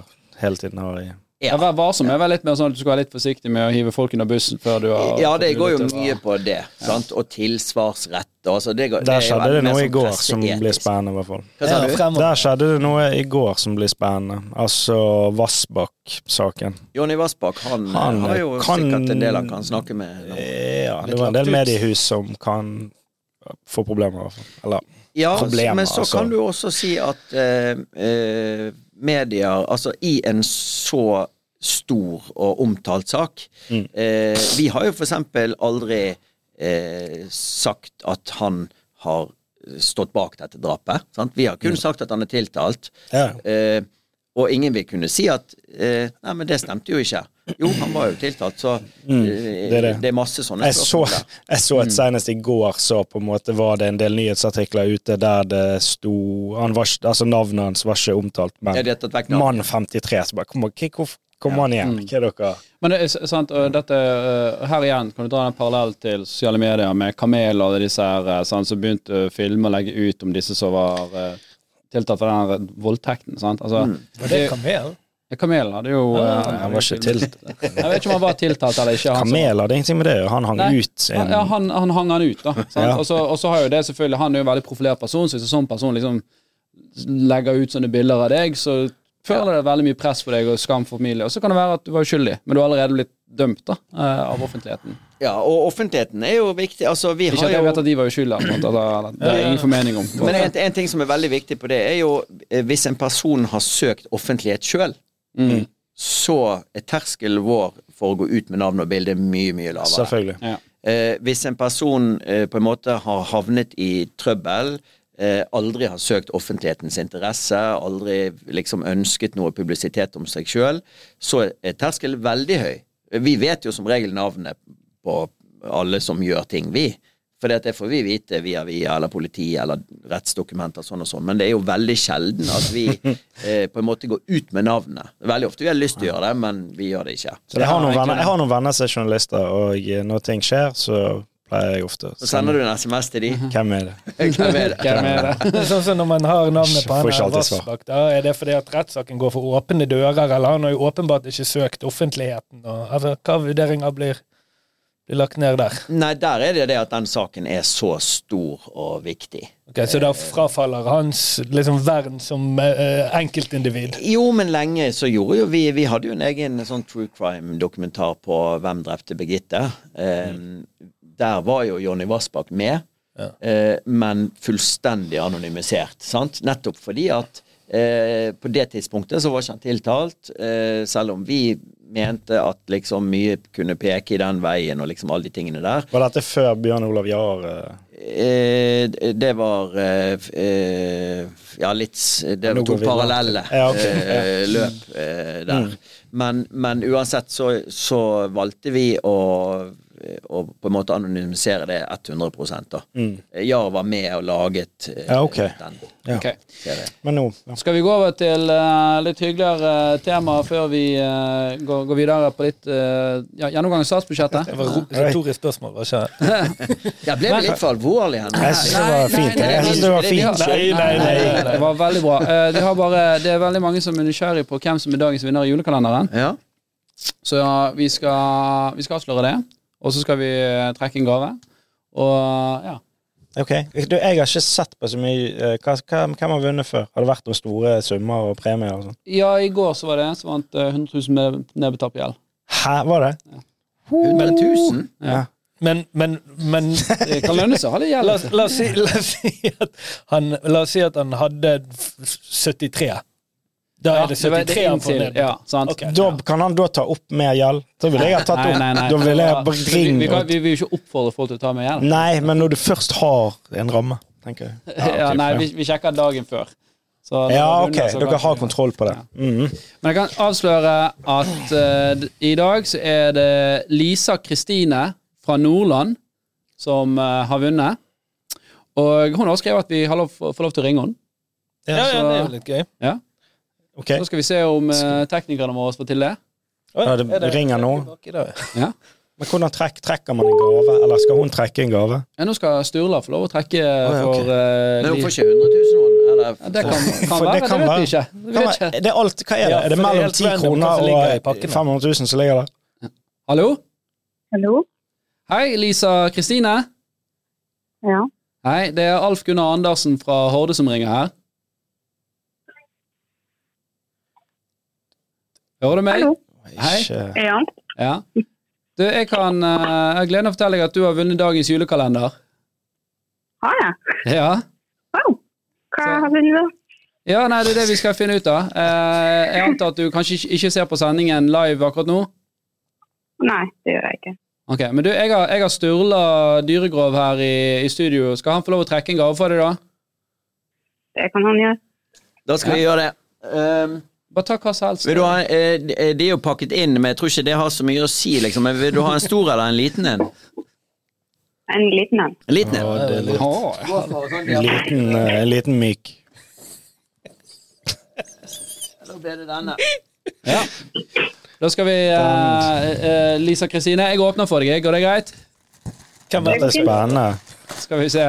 hele tiden har i Ja. Vær varsom er vel litt mer sånn at du skal være litt forsiktig med å hive folk under bussen før du har Ja, det går jo mye på det. Sant? Og tilsvarsrett. Altså, det går, Der er skjedde det noe i sånn går som blir spennende, i hvert fall. Hva sa Ja, du? Der skjedde det noe i går som blir spennende. Altså Vassbakk-saken. Jonny Vassbakk, han, Han har jo kan- sikkert en del han kan snakke med. Noen. Ja, det var en del mediehus som kan få problemer, i hvert fall. Eller Ja, problemer, men så altså. kan du også si at eh, eh, medier Altså, i en så stor og omtalt sak Mm. eh, Vi har jo for eksempel aldri eh, sagt at han har stått bak dette drapet. Sant? Vi har kun sagt at han er tiltalt. Ja. Eh, og ingen vil kunne si at eh, Nei, men det stemte jo ikke. Jo, han var jo tiltalt, så eh, Mm, det er det. er masse sånne Jeg så, jeg så et senest i går så på en måte var det en del nyhetsartikler ute der det sto han var, Altså navnet hans var ikke omtalt, men mann 53. Så bare kom, hvor kom an igjen? Hva er dere Men det er sant, og dette, eh, her igjen kan du dra en parallell til sosiale medier med Kamel og disse her eh, sant, som begynte å filme og legge ut om disse som var eh, tiltalt for den voldtekten. Sant? Altså, Var det kamel? Ja, Kamel hadde jo ja, Han var ikke tiltalt. [laughs] Jeg vet ikke om han var tiltalt eller ikke. Kamelen Kamel hadde ingenting med det å. Han hang Nei, ut en Ja, han, han hang han ut, da. [laughs] Ja. Og, så, og så har jo det selvfølgelig Han er jo en veldig profilert person, så hvis en sånn person liksom legger ut sånne bilder av deg, så føler det veldig mye press for deg og skam for familie. Og så kan det være at du var uskyldig, men du har allerede blitt dømt da, eh, av offentligheten. Ja, og offentligheten er jo viktig. Altså, vi Ikke har at jeg jo vet at de var uskyldige, på det er ingen formening om. Men en, en ting som er veldig viktig på det, er jo eh, hvis en person har søkt offentlighet sjøl, Mm. så er terskelen vår for å gå ut med navn og bilde mye, mye lavere. Selvfølgelig. Ja. Eh, hvis en person eh, på en måte har havnet i trøbbel, eh, aldri har søkt offentlighetens interesse, aldri liksom ønsket noe publisitet om seg sjøl, så er terskelen veldig høy. Vi vet jo som regel navnet på alle som gjør ting, vi. For det får vi vite via via eller politi eller rettsdokumenter sånn og sånn. Men det er jo veldig sjelden at vi [laughs] eh, på en måte går ut med navnet. Veldig ofte vi har lyst til å gjøre det, men vi gjør det ikke. Så jeg har, noen venner, jeg har noen venner som er journalister, og eh, når ting skjer, så pleier jeg ofte Så sender du en SMS til de. [laughs] Hvem er det? Hvem er det? Hvem er det? Sånn som når man har navnet på han. Vassbakk, da er det fordi at rettssaken går for åpne dører, eller han har jo åpenbart ikke søkt offentligheten. Og, altså, hva vurderinger blir, blir lagt ned der? Nei, der er det det at den saken er så stor og viktig. Ok, så da frafaller hans liksom vern som eh, enkeltindivid? Jo, men lenge så gjorde jo vi Vi hadde jo en egen sånn true crime-dokumentar på Hvem drepte Birgitte. Eh, Der var jo Jonny Vassbakk med, Ja. eh, men fullstendig anonymisert. Sant? Nettopp fordi at eh, på det tidspunktet så var ikke han tiltalt, eh, selv om vi mente at liksom mye kunne peke i den veien og liksom alle de tingene der. Var dette før Bjørn Olav Jahr eh, Eh, det var eh, Ja, litt Det var to parallelle Ja, okay. eh, løp der. Men, men uansett så, så valgte vi å, å på en måte anonymisere det 100 da. Jar var med og laget eh, Ja, ok. den Ja. Okay. Men nå ja. Skal vi gå over til uh, litt hyggeligere tema før vi uh, går, går videre på litt uh, ja, gjennomgang av statsbudsjettet? Det var retorisk spørsmål, var ikke det? [laughs] Ja, ble vi litt for alvorlig her? Jeg syns det var fint. Jeg synes det var det vi har- fint. Nei, nei, nei. Det var veldig bra. Eh, de har bare, det er veldig mange som er nysgjerrig på hvem som er dagens vinner i julekalenderen. Ja. Så ja, vi, skal, vi skal avsløre det. Og så skal vi eh, trekke en gave. Og ja. Ok, du, Jeg har ikke sett på så mye eh, hva, hva, Hvem har vunnet før? Har det vært noen store summer og premier? og sånn? ja, i går så var det en som vant eh, 100 000 med nedbetalt på gjeld. Hæ, var det? 100 000? Ja. Men, men, men Det kan lønne seg å ha la, gjeld. la, oss si, la, oss si at han, la oss si at han hadde f- 73. Da er det det var- det 73 er han får ned. Ja, sant. Ok. Da kan han da ta opp mer gjeld? Da ville jeg ha tatt opp nei, nei. Da jeg Ja, vi, vi, kan, vi vil jo ikke oppfordre folk til å ta mer gjeld. Nei, men når du først har en ramme, tenker jeg. [laughs] Ja, typ, nei, ja. vi, vi sjekker dagen før. Så Ja, ok, Under, så dere har kontroll på det. Mhm. Men jeg kan avsløre at uh, i dag så er det Lisa Kristine fra Nordland som uh, har vunnet. Og hun har også skrevet at vi har lov, får lov til å ringe henne. Ja, ja, så- det er jo litt gøy. Ok, Så skal vi se om eh, teknikerne våre får til det. Oi, Ja, det det ringer nå. Ja. Men hvordan trekk, trekker man en gave? Eller skal hun trekke en gave? Ja, nå skal Sturla få lov å trekke ja, okay. for uh, Men hun får ikke 100 000 hun? Eller? ja, Det kan, kan være, det kan det vet vi ikke. Kan det er alt, hva er det? Ja, er det mellom helt 10 kroner og 500 000 som ligger der? Hallo? Hallo? Hei, Lisa Kristine. Ja. Hei, det er Alf Gunnar Andersen fra Horde som ringer her. Hører du meg? Hallo? Hei. Ikke Ja. Ja. Du, jeg kan uh, glede gleden å fortelle deg at du har vunnet dagens julekalender. Har jeg? Ja. Wow. Hva Så- har du da? Ja, nei, det er det vi skal finne ut av. Uh, jeg antar at du kanskje ikke- ser på sendingen live akkurat nå? Nei, det gjør jeg ikke. Ok, Men du, jeg har, jeg har Sturla Dyregrov her i, i studio. Skal han få lov å trekke en gave for deg, da? Det kan han gjøre. Da skal vi gjøre det. Um, Bare ta hva som helst. vil du ha, eh, de er jo pakket inn, men jeg tror ikke det har så mye å si. Liksom. Men vil du ha en stor eller en liten en? En liten en. En liten en. Det er litt- ja. en liten, eh, liten myk. Da ble det denne. Ja. Da skal vi uh, uh, Lisa Kristine, jeg åpner for deg. Går det greit? Kan være spennende. Skal vi se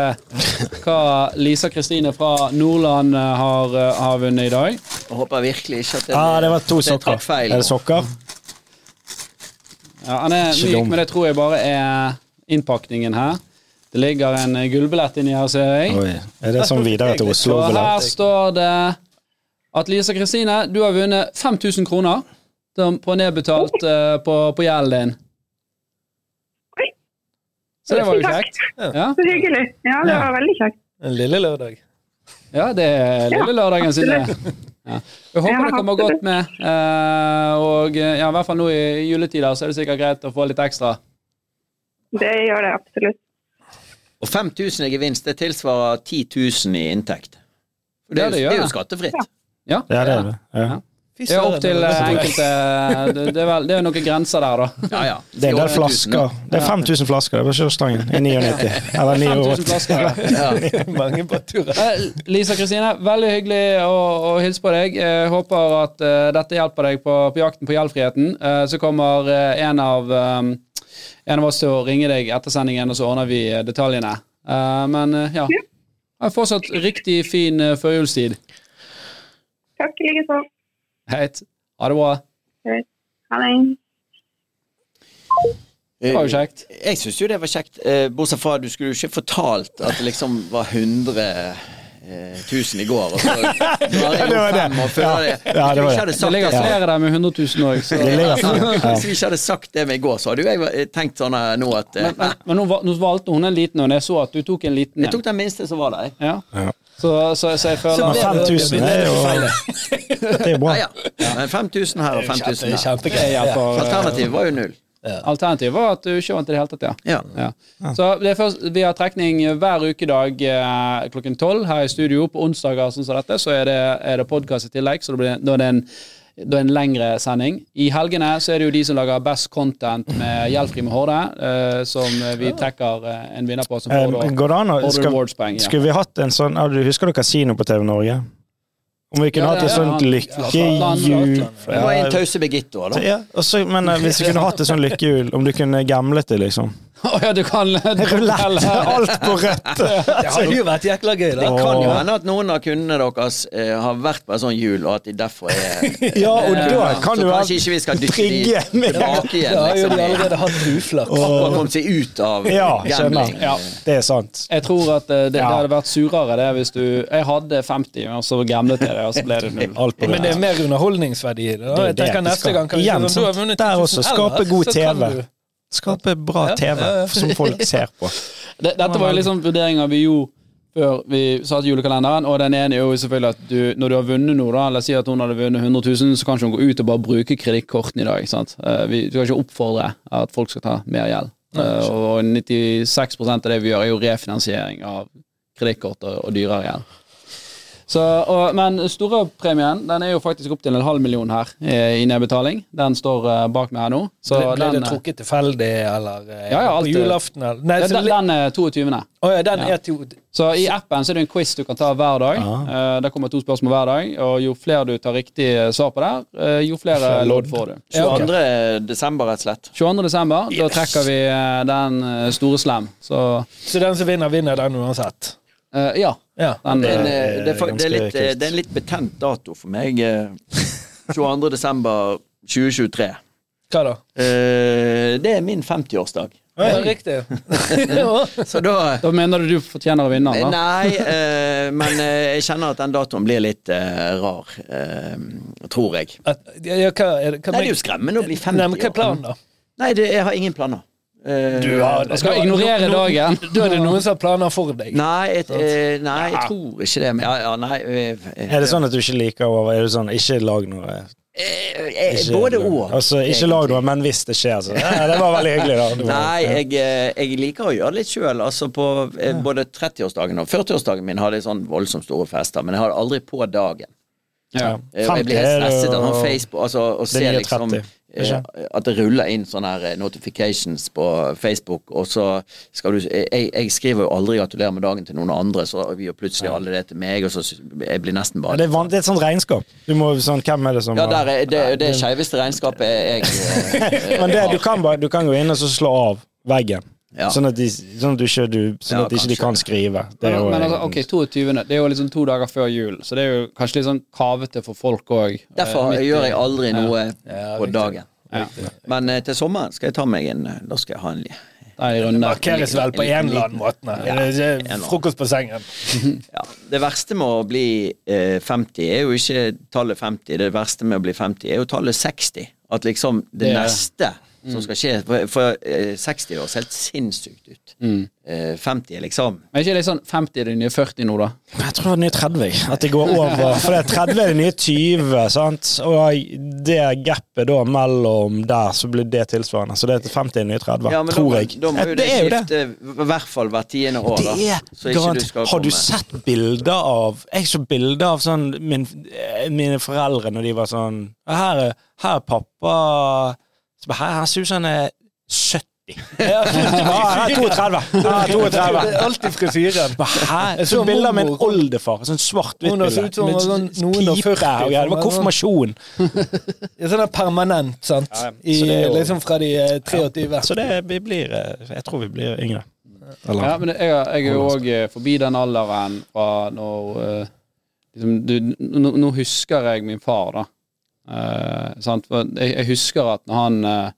hva Lisa Kristine fra Nordland eh, har, eh, har vunnet i dag. Jeg håper virkelig ikke at det, Ah, det var to sokker. feil. Er det sokker? Ja, han er myk, men det tror jeg bare er innpakningen her. Det ligger en eh, gullbillett inni her, ser jeg. Oi. Er det sånn videre til Oslo? Og her står det at Lisa Kristine, du har vunnet 5000 kroner på nedbetalt på, på gjelden din. Så det var jo [laughs] kjekt. Ja, Så hyggelig. Ja, det Ja. var veldig kjekt. En lille lørdag. ja det er lille lørdagen sin, det. Ja. Jeg håper det kommer godt med. eh, og eh, ja, i hvert fall nå i juletider så er det sikkert greit å få litt ekstra. Det gjør det absolutt. Og 5000 i gevinst, det tilsvarer 10 000 i inntekt. Det, er det jo, det er jo skattefritt. Ja, Ja, det er det. Ja. Er opp til eh, [laughs] så enkelte Det, det, er vel, det er noen grenser der, da. Ja, ja. Det er en del 400 000, flasker. Det er 5000 flasker det er på kjørestangen i 99. Eller 5000 89. flasker. Ja. [laughs] [laughs] Mange båtturer. Eh, Lisa Kristine, veldig hyggelig å, å hilse på deg. Jeg håper at uh, dette hjelper deg på, på jakten på gjeldfriheten. Uh, så kommer uh, en, av, um, en av oss til å ringe deg etter sendingen, og så ordner vi eh, detaljene. Eh, men eh, ja. Fortsatt riktig fin uh, førjulstid. Takk likeså. Heit. Ha det bra. Ha det. Det var jo kjekt. Jeg syns jo det var kjekt, eh, bortsett fra at du skulle jo ikke fortalt at det liksom var 100 eh, 1000 i går, og så [laughs] drar jeg det var det. fem og føler det. Ja, det var Hvis vi ikke hadde Det sagt ligger det, flere der med 100 000 òg, så Det. [laughs] Hvis vi ikke hadde sagt det med i går, så hadde jo jeg tenkt sånn eh, nå at eh, Men, men, men nå, valgte hun en liten, og jeg så at du tok en liten Jeg tok den minste som var der. Ja. Så, så, så jeg føler Men 5000 er jo [laughs] Det er jo bra. Ja, ja. Men 5000 her og 5000 der. Eh, Alternativet var jo null. Alternativet var at du ikke vant i det hele tatt, ja. Ja. Ja. Så det er først, Vi har trekning hver ukedag eh, klokken tolv her i studio. På onsdager sånn som dette, så er det, er det podkast i tillegg, så det blir, da er det en, da er en lengre sending. I helgene så er det jo de som lager best content med Gjeldfri med Horde, uh, som vi trekker eh, en vinner på. Som Eh, får da Går det an å Horde skal. Skulle vi hatt en sånn du Husker du Kasino på TV Norge? Om vi kunne Ja, hatt et sånt lykkehjul Det var en tause Birgitte òg, da. Men eh, hvis vi kunne hatt et sånt lykkehjul, om du kunne gamlet det, liksom. Å ja, du kan Rulett! Alt på rødt! [laughs] Det hadde jo vært jækla gøy, Det kan jo hende at noen av kundene deres eh, har vært på et sånt hjul, og at de derfor er [laughs] Ja, og eh, kan Så du kanskje ikke vi skal dytte de trigge med tilbake igjen. Da har jo Liksom, de allerede hatt uflaks. og kommet seg ut av Ja, gambling. Ja. Det er sant. Jeg tror at eh, det, det hadde vært surere det hvis du Jeg hadde 50, og så gamblet jeg det, og så ble det null. Men det er mer underholdningsverdi i det. Jeg tenker neste gang kan vi Igjen, sånn, du Der også, skape god så kan TV. Skape bra Ja, TV ja, ja. som folk [laughs] ser på. Dette var jo liksom vurderinger vi gjorde før vi satte julekalenderen, og den ene er jo selvfølgelig at du, når du har vunnet noe, da, la oss si at hun hadde vunnet 100 000, så kan ikke hun gå ut og bare bruke kredittkortene i dag. sant? Eh, Vi, du kan ikke oppfordre at folk skal ta mer gjeld. Eh, og 96 av det vi gjør, er jo refinansiering av kredittkort og, og dyrere gjeld. Så, og, men storepremien den er jo faktisk opp til en halv million her eh, i nedbetaling. Den står uh, bak meg her nå. Så Ble, ble den, det trukket tilfeldig, eller eh, Ja, ja, på julaften? Eller? Nei, den, den er 22. Oh, ja, den ja. er to Så i appen så er det en quiz du kan ta hver dag. Uh, det kommer to spørsmål hver dag, og jo flere du tar riktig svar på der, uh, jo flere lodd får du. Ja, Okay. 22. desember, rett og slett. 22. desember, da trekker vi eh, den eh, store slam. Så Så den som vinner, vinner den uansett? eh, ja. Ja. Den, Det er, eh, eh, det, er, det, er litt, eh, det er en litt betent dato for meg. eh, [laughs] 22. desember 2023. Hva da? Eh, Det er min 50-årsdag. Ja, riktig. [laughs] Så da da mener du du fortjener å vinne da? Nei, eh, men eh, jeg kjenner at den datoen blir litt eh, rar. eh, tror jeg. At, ja, hva er det? Hva Nei, det er jo skremmende å bli 50 Nei, men hva er planen, da? Nei, det, jeg har ingen planer. Eh, Du har Jeg skal ignorere dagen. [laughs] Da er det noen som har planer for deg. Nei, et, eh, nei, jeg tror ikke det. Men ja, ja, nei, eh, Er det sånn at du ikke liker over Er det sånn ikke lag noe ikke, Både og. Altså, ikke lag noe, men hvis det skjer, så ja, Det var veldig hyggelig, da. Var- Nei, jeg, jeg liker å gjøre det litt sjøl. Altså på både 30-årsdagen og 40-årsdagen min hadde jeg sånn voldsomt store fester, men jeg har aldri på dagen. Ja. Jeg blir 50 helt stresset av sånn Facebook, altså å se nye liksom 30, ikke? At det ruller inn sånne her eh, notifications på Facebook, og så skal du Jeg, jeg skriver jo aldri 'gratulerer med dagen' til noen andre, så gjør plutselig alle det til meg, og så jeg blir nesten Ja, bare det, er det er et sånt regnskap. Du må sånn Hvem er det som Ja, der er, det, det skeiveste regnskapet jeg, jeg eh, [laughs] Men det, du, kan bare, du kan gå inn og så slå av veggen. Ja. Sånn at, de, sånn at, du ikke, du, sånn Ja, at ikke de kan skrive. Det er Men, jo men altså, ok, 22. Det er jo liksom to dager før jul, så det er jo kanskje litt sånn kavete for folk òg. Derfor gjør jeg aldri noe Ja, på dagen. Ja. Men eh, til sommeren skal jeg ta meg en eh, Da skal jeg ha en en. Markeres vel på en eller annen måte. Ja, det Frokost på sengen. [laughs] ja. Det verste med å bli eh, 50 er jo ikke tallet 50. Det verste med å bli 50 er jo tallet 60. At liksom det, Det er- som skal skje For, for eh, 60 høres helt sinnssykt ut. Mm. Eh, 50 er liksom Men er ikke det sånn 50 er det nye 40 nå, da? Jeg tror det er nye 30. At det går over. For det er 30 er det nye 20, sant? og det gapet da mellom der, så blir det tilsvarende. Så det er 50 er det nye 30, Ja, men da, tror må- jeg. da må jo det, jo det. skifte i hvert fall hvert tiende år, da. Det er Så ikke garant. du skal Har du sett bilder av Jeg så bilder av sånn min, eh, mine foreldre når de var sånn Her er, her er pappa så bare, Her, her ser ut som han er 70. Ja, han er 32. Han er 32. Det er alltid frisyren. Jeg så Så bilder av min oldefar. Sånn svart-hvitt bilde. med sånn pipe 40, og. Det var for konfirmasjon. [laughs] Er sånn permanent, sant? Ja, ja. I, liksom fra de eh, 23. Så det, vi blir eh, Jeg tror vi blir yngre. Eller Ja, men jeg, jeg er jo òg forbi den alderen fra når eh, liksom, du, nå, nå husker jeg min far, da. Eh, sant? For Jeg, jeg husker at når han eh,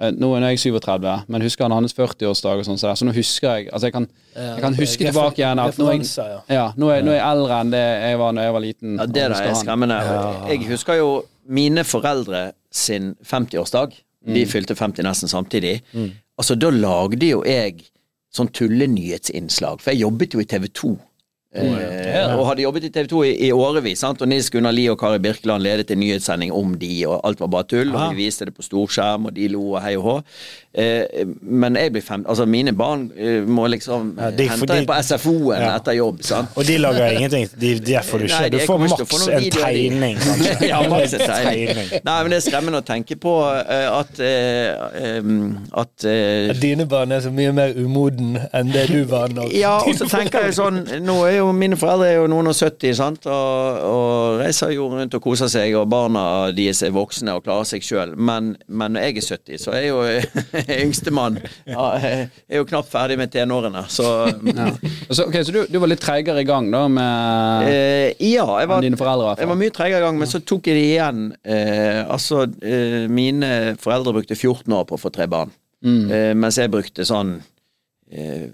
eh, Nå er jeg 37, men husker han hans 40-årsdag og sånn, så, så nå husker jeg Altså, jeg kan, jeg kan huske tilbake igjen at nå er, jeg, ja. nå, er, nå er jeg eldre enn det jeg var da jeg var liten. Ja, det der er skremmende. Jeg husker jo mine foreldre sin 50-årsdag. De Mm. fylte 50 nesten samtidig. Altså, da lagde jo jeg sånn tullenyhetsinnslag, for jeg jobbet jo i TV 2. Eh, og hadde jobbet i TV 2 i, i årevis, sant? og Nils Gunnar Lie og Kari Birkeland ledet en nyhetssending om de, og alt var bare tull, og vi viste det på storskjerm, og de lo og hei og hå. Eh, men jeg blir fem, altså mine barn eh, må liksom Ja, de- hente de- på SFO-en Ja. etter jobb, sant. Og de lager ingenting. De, de får du Nei. Du får ikke [laughs] maks en tegning, ja, maks en tegning. Nei, men det er skremmende å tenke på uh, at uh, at At dine barn er så mye mer umoden enn det du var når Ja, og så [laughs] tenker jeg sånn Nå er er jo, mine foreldre er jo noen og 70, sant, og, og reiser jo rundt og koser seg, og barna deres er voksne og klarer seg sjøl. Men, men når jeg er 70, så er jo [laughs] yngstemann ja, er jo knapt ferdig med tenårene, så Ja. Så, okay, så du, du var litt treigere i gang da med eh, Ja, jeg var, dine foreldre? Ja, jeg var mye treigere i gang, men så tok jeg det igjen. Eh, altså, eh, mine foreldre brukte 14 år på å få tre barn, Mm. eh, mens jeg brukte sånn eh,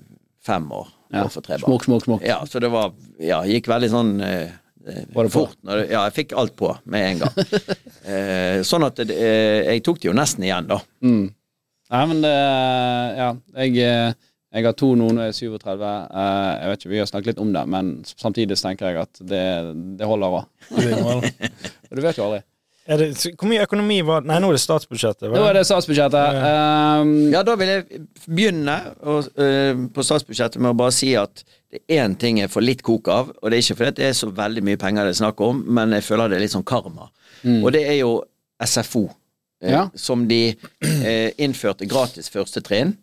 fem år Ja. Smokk, smokk, smokk. Ja, så det var Ja, gikk veldig sånn eh, eh, Var det fort. Når det, ja, jeg fikk alt på med en gang. [laughs] eh, sånn at det, eh, jeg tok det jo nesten igjen, da. Mm. Nei, men det Ja, jeg, eh, jeg har to nå når jeg er 37. Eh, Jeg vet ikke, vi har snakket litt om det, men samtidig tenker jeg at det, det holder òg. [laughs] Du vet jo aldri. Er det, hvor mye økonomi var Nei, nå er det statsbudsjettet. Nå er det statsbudsjettet. Um, Ja, da vil jeg begynne å- uh, på statsbudsjettet med å bare si at det er én ting jeg får litt kok av, og det er ikke fordi det er så veldig mye penger det er snakk om, men jeg føler det er litt sånn karma. Og det er jo SFO, uh, Ja. som de uh, innførte gratis første trinn.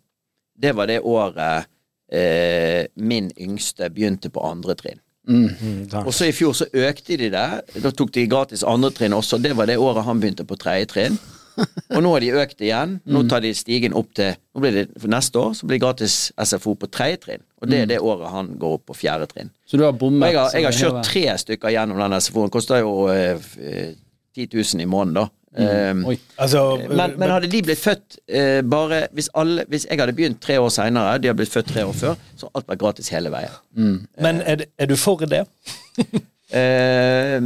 Det var det året eh, min yngste begynte på andre trinn. Mm. Og så i fjor så økte de det. Da tok de gratis andre trinn også. Det var det året han begynte på tredje trinn. [laughs] Og nå har de økt igjen. Nå tar de stigen opp til nå blir det, For neste år så blir det gratis SFO på tredje trinn. Og det er det året han går opp på fjerde trinn. så du har bommet? jeg har, jeg har kjørt tre stykker gjennom den SFO-en. Koster jo eh, eh, 10 000 i måneden, da. Um, Oi. Altså, men, men hadde de blitt født eh, bare hvis, alle, hvis jeg hadde begynt tre år seinere, de hadde blitt født tre år før, så hadde alt vært gratis hele veien. men er, er du for det? uh,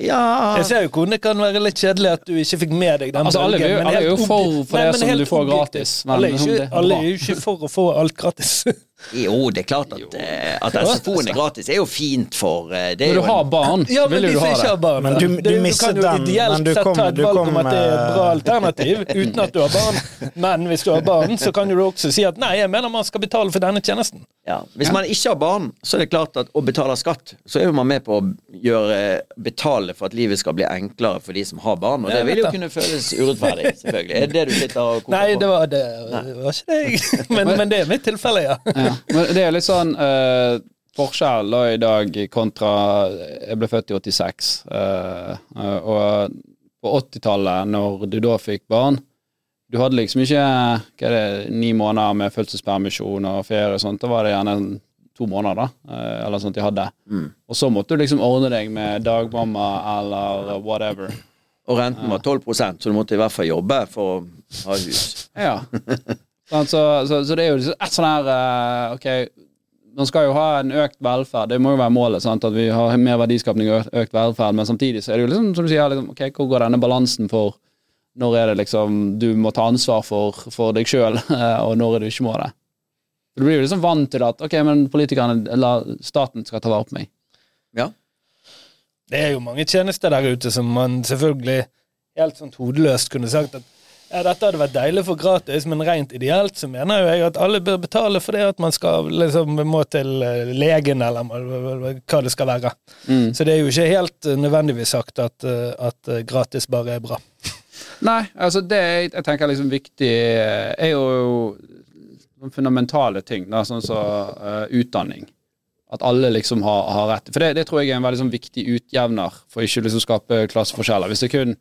ja Jeg ser jo hvordan det kan være litt kjedelig at du ikke fikk med deg den Altså, alle alle er jo for- for det Nei, som du får gratis, men alle, er ikke, alle er jo ikke for å få alt gratis. [laughs] Jo, det er klart at, eh, at SFO-en er gratis. Det er jo fint for eh, det er Når du har barn, Ja, vil du ha det. barn Men du, du- Det- du kan jo ideelt sett ta et valg kom, om at det er et bra eh, alternativ uten at du har barn. [laughs] Men hvis du har barn, så kan du også si at nei, jeg mener man skal betale for denne tjenesten. ja. Hvis man ikke har barn, så er det klart at å betale skatt, så er jo man med på å gjøre, betale for at livet skal bli enklere for de som har barn. Og det vil jo kunne føles urettferdig, selvfølgelig. Er det det du sitter og koker Nei, på? det var, det var ikke det [laughs] men, men det er mitt tilfelle, ja. Ja. Men det er litt sånn uh, forskjell da i dag kontra Jeg ble født i 86, Uh, uh, og på 80-tallet, når du da fikk barn Du hadde liksom ikke hva er det, ni måneder med fødselspermisjon og ferie og sånt. Da var det gjerne to måneder, da. eh, Eller sånt de hadde. Og så måtte du liksom ordne deg med dagmamma eller whatever. Og renten var 12% så du måtte i hvert fall jobbe for å ha hus. Ja. [laughs] Sånn, så, så, så det er jo liksom et sånn her eh, Ok, man skal jo ha en økt velferd, det må jo være målet. Sant? At vi har mer verdiskapning og økt velferd, men samtidig så er det jo liksom, som du sier, liksom, ok, hvor går denne balansen for når er det liksom du må ta ansvar for, for deg sjøl, [laughs] og når er du ikke må det? Du blir jo liksom vant til at ok, men politikerne eller staten skal ta vare på meg. Ja. Det er jo mange tjenester der ute som man selvfølgelig helt sånn hodeløst kunne sagt at ja, dette hadde vært deilig for gratis, men rent ideelt så mener jo jeg at alle bør betale for det at man skal liksom må til eh, legen, eller hva det skal være. Så det er jo ikke helt eh, nødvendigvis sagt at, eh, at gratis bare er bra. [laughs] Nei, altså det jeg, jeg tenker liksom viktig er jo noen fundamentale ting, da, sånn som eh, utdanning. At alle liksom har, har rett. For det, det tror jeg er en veldig sånn viktig utjevner for ikke liksom skape klasseforskjeller. Hvis det kun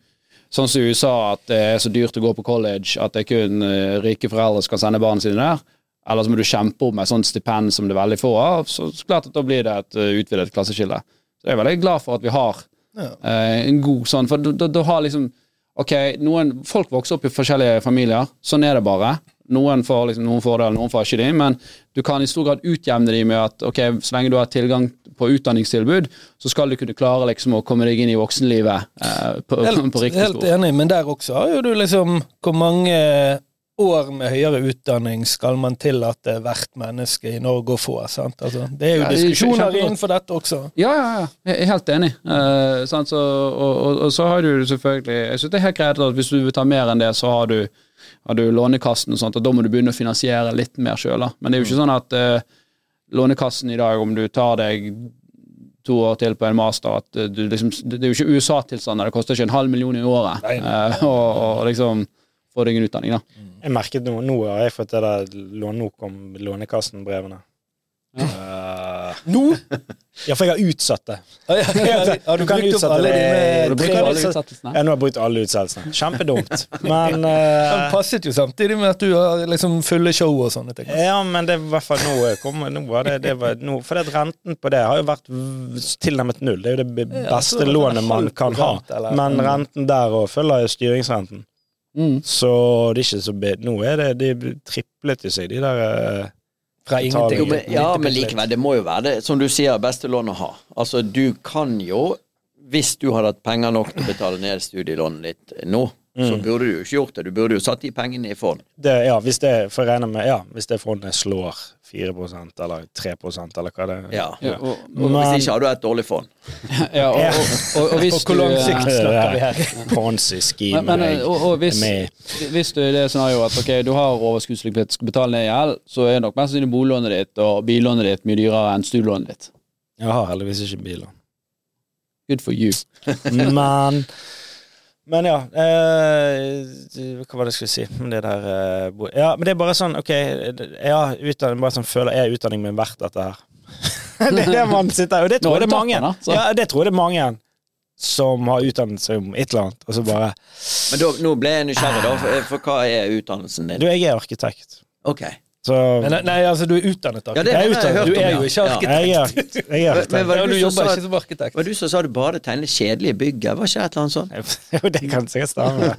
sånn som i USA at det er så dyrt å gå på college at det er kun eh, rike foreldre som kan sende barna sine der, eller så må du kjempe om et sånt stipend som det er veldig få av, så, så klart at da blir det et eh, utvidet klasseskille. Så jeg er veldig glad for at vi har eh, en god sånn, for da har liksom Ok, noen, folk vokser opp i forskjellige familier, sånn er det bare. Noen får liksom noen fordeler, noen får ikke det, men du kan i stor grad utjevne de med at ok, så lenge du har tilgang på utdanningstilbud, så skal du kunne klare liksom å komme deg inn i voksenlivet eh, på, Helt, [laughs] på riktig helt spor. enig, men der også har jo du liksom Hvor mange år med høyere utdanning skal man tillate hvert menneske i Norge å få? sant? Altså, det er jo det er diskusjoner innenfor dette også. Ja, ja, ja. Jeg er helt enig. Eh, sant? Så, og, og, og så har du selvfølgelig Jeg syns det er helt greit at hvis du vil ta mer enn det, så har du, har du Lånekassen og sånt, og da må du begynne å finansiere litt mer sjøl. Men det er jo ikke sånn at uh, Lånekassen i dag, om du tar deg to år til på en master at eh, du liksom, Det er jo ikke USA-tilstander, det koster ikke en halv million i året og, og liksom få deg en utdanning, da. Jeg merket noe, nå har jeg fått det der nå kom Lånekassen-brevene. Eh, Nå? [laughs] Ja, for jeg har utsatt det. [laughs] Du kan utsette det. Du Bruker alle utsettelsene. Ja, nå har jeg brukt alle utsettelsene. Kjempedumt. [laughs] Men Den eh, passet jo samtidig med at du har liksom fulle show og sånne ting. Ja, men det er i hvert fall nå kommer nå det, det var, nå, For det renten på det har jo vært tilnærmet null. Det er jo det beste lånet man kan ha. Men renten der òg følger jo styringsrenten. Mm. Så det er ikke så Nå er det De triplet jo seg, de der eh, Fra ingenting. Jo, men, ja, men likevel, det må jo være det, som du sier, beste lån å ha. Altså, du kan jo, hvis du hadde hatt penger nok til å betale ned studielånet ditt nå, så Mm. burde du jo ikke gjort det. Du burde jo satt de pengene i fond. det, Ja, hvis det For jeg med Ja, hvis det fondet slår 4 eller 3 eller hva det er. Ja. Ja, og, hvis ikke har du et dårlig fond. [laughs] ja, og, og, og, og hvis [laughs] På hvor lang sikt snakker vi her? [laughs] Ponzi-scheme. Men, men, og, og hvis, hvis du i det scenarioet at okay, du har overskuddslikviditet, skal betale ned gjeld, så er nok mest sannsynlig boliglånet ditt og billånet ditt mye dyrere enn studielånet ditt. Jeg har heldigvis ikke bil. Good for you. Men Men ja eh, Hva var det jeg skulle si? om det der eh, bo- Ja, men det er bare sånn, OK Ja, utdanning bare sånn føler Er utdanning min verdt dette her? [laughs] det er det man sitter Og det tror jeg det er mange. da. Ja, det tror jeg det er mange som har utdannet seg om et eller annet, og så bare Men da, nå ble jeg nysgjerrig, da, for, for hva er utdannelsen din? Du, jeg er arkitekt. Ok. Så Men, nei, altså, du er utdannet Ja, det er Du om, er ja. jo ikke Ja. arkitekt. jeg er, jeg er Men arkitekt. var det du du som jobber sa ikke som arkitekt. Var du som sa du bare tegnet kjedelige bygg? Var ikke et eller annet sånt? [laughs] Jo, det kan sikkert stemme.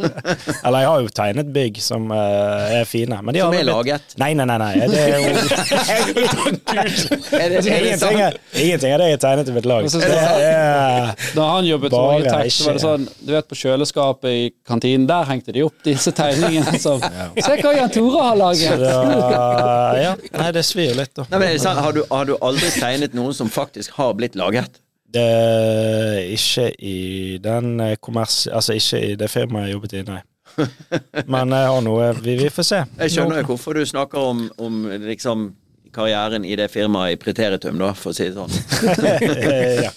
Eller jeg har jo tegnet bygg som uh, er fine. Men de har Som er blitt- laget? Nei, nei, nei. nei. Det er jo ingenting, er, ingenting av det jeg har tegnet i mitt lag. Det er, Da han jobbet som arkitekt, så var det sånn Du vet, på kjøleskapet i kantinen, der hengte de opp disse tegningene som Se hva Jan Tore har laget! Da, ja. [laughs] Nei, det svir jo litt, da. Nei, men er det sant? Har, du, har du aldri tegnet noen som faktisk har blitt laget? Det ikke i den eh, kommers... Altså ikke i det firmaet jeg jobbet i, nei. [laughs] Men jeg har noe Vi, vi får se. Jeg skjønner jo hvorfor du snakker om, om liksom karrieren i det firmaet i Preteritum, da, for å si det sånn. [laughs] ja.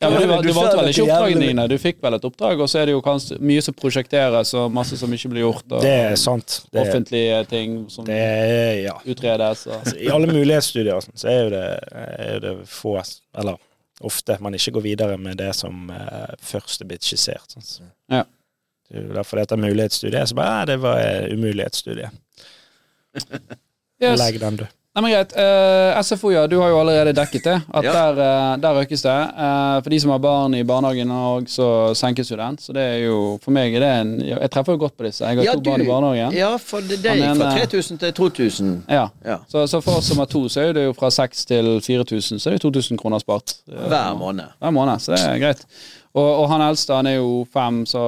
Ja, men du, Du du valgte vel ikke oppdragene dine? Du fikk vel et oppdrag, og så er det jo mye som prosjekteres, og masse som ikke blir gjort, og Det er sant. Det, offentlige ting som det er Ja. utredes. Og. I alle mulighetsstudier sånn, så er jo det, er det få Eller ofte man ikke går videre med det som eh, først er blitt skissert. Sånn. Så Ja. Det er derfor det heter mulighetsstudie. Så bare, ja, det var umulighetsstudiet. umulighetsstudie. Yes. Legg den, du. Nei, men greit. Uh, SFO, ja, du har jo allerede dekket det. At Ja. der, uh, der økes det. Uh, for de som har barn i barnehagen og så senkes jo den. Så det er jo For meg er det en Jeg treffer jo godt på disse. Jeg har Ja, to barn i barnehagen. Ja, for det, det gikk fra 3000 til 2000. Ja. Ja. Så, så for oss som har to, så er det jo fra 6000 til 4000, så er det 2000 kroner spart. Eh, Hver måned. Hver måned, så det er greit. Og, og han eldste han er jo fem, så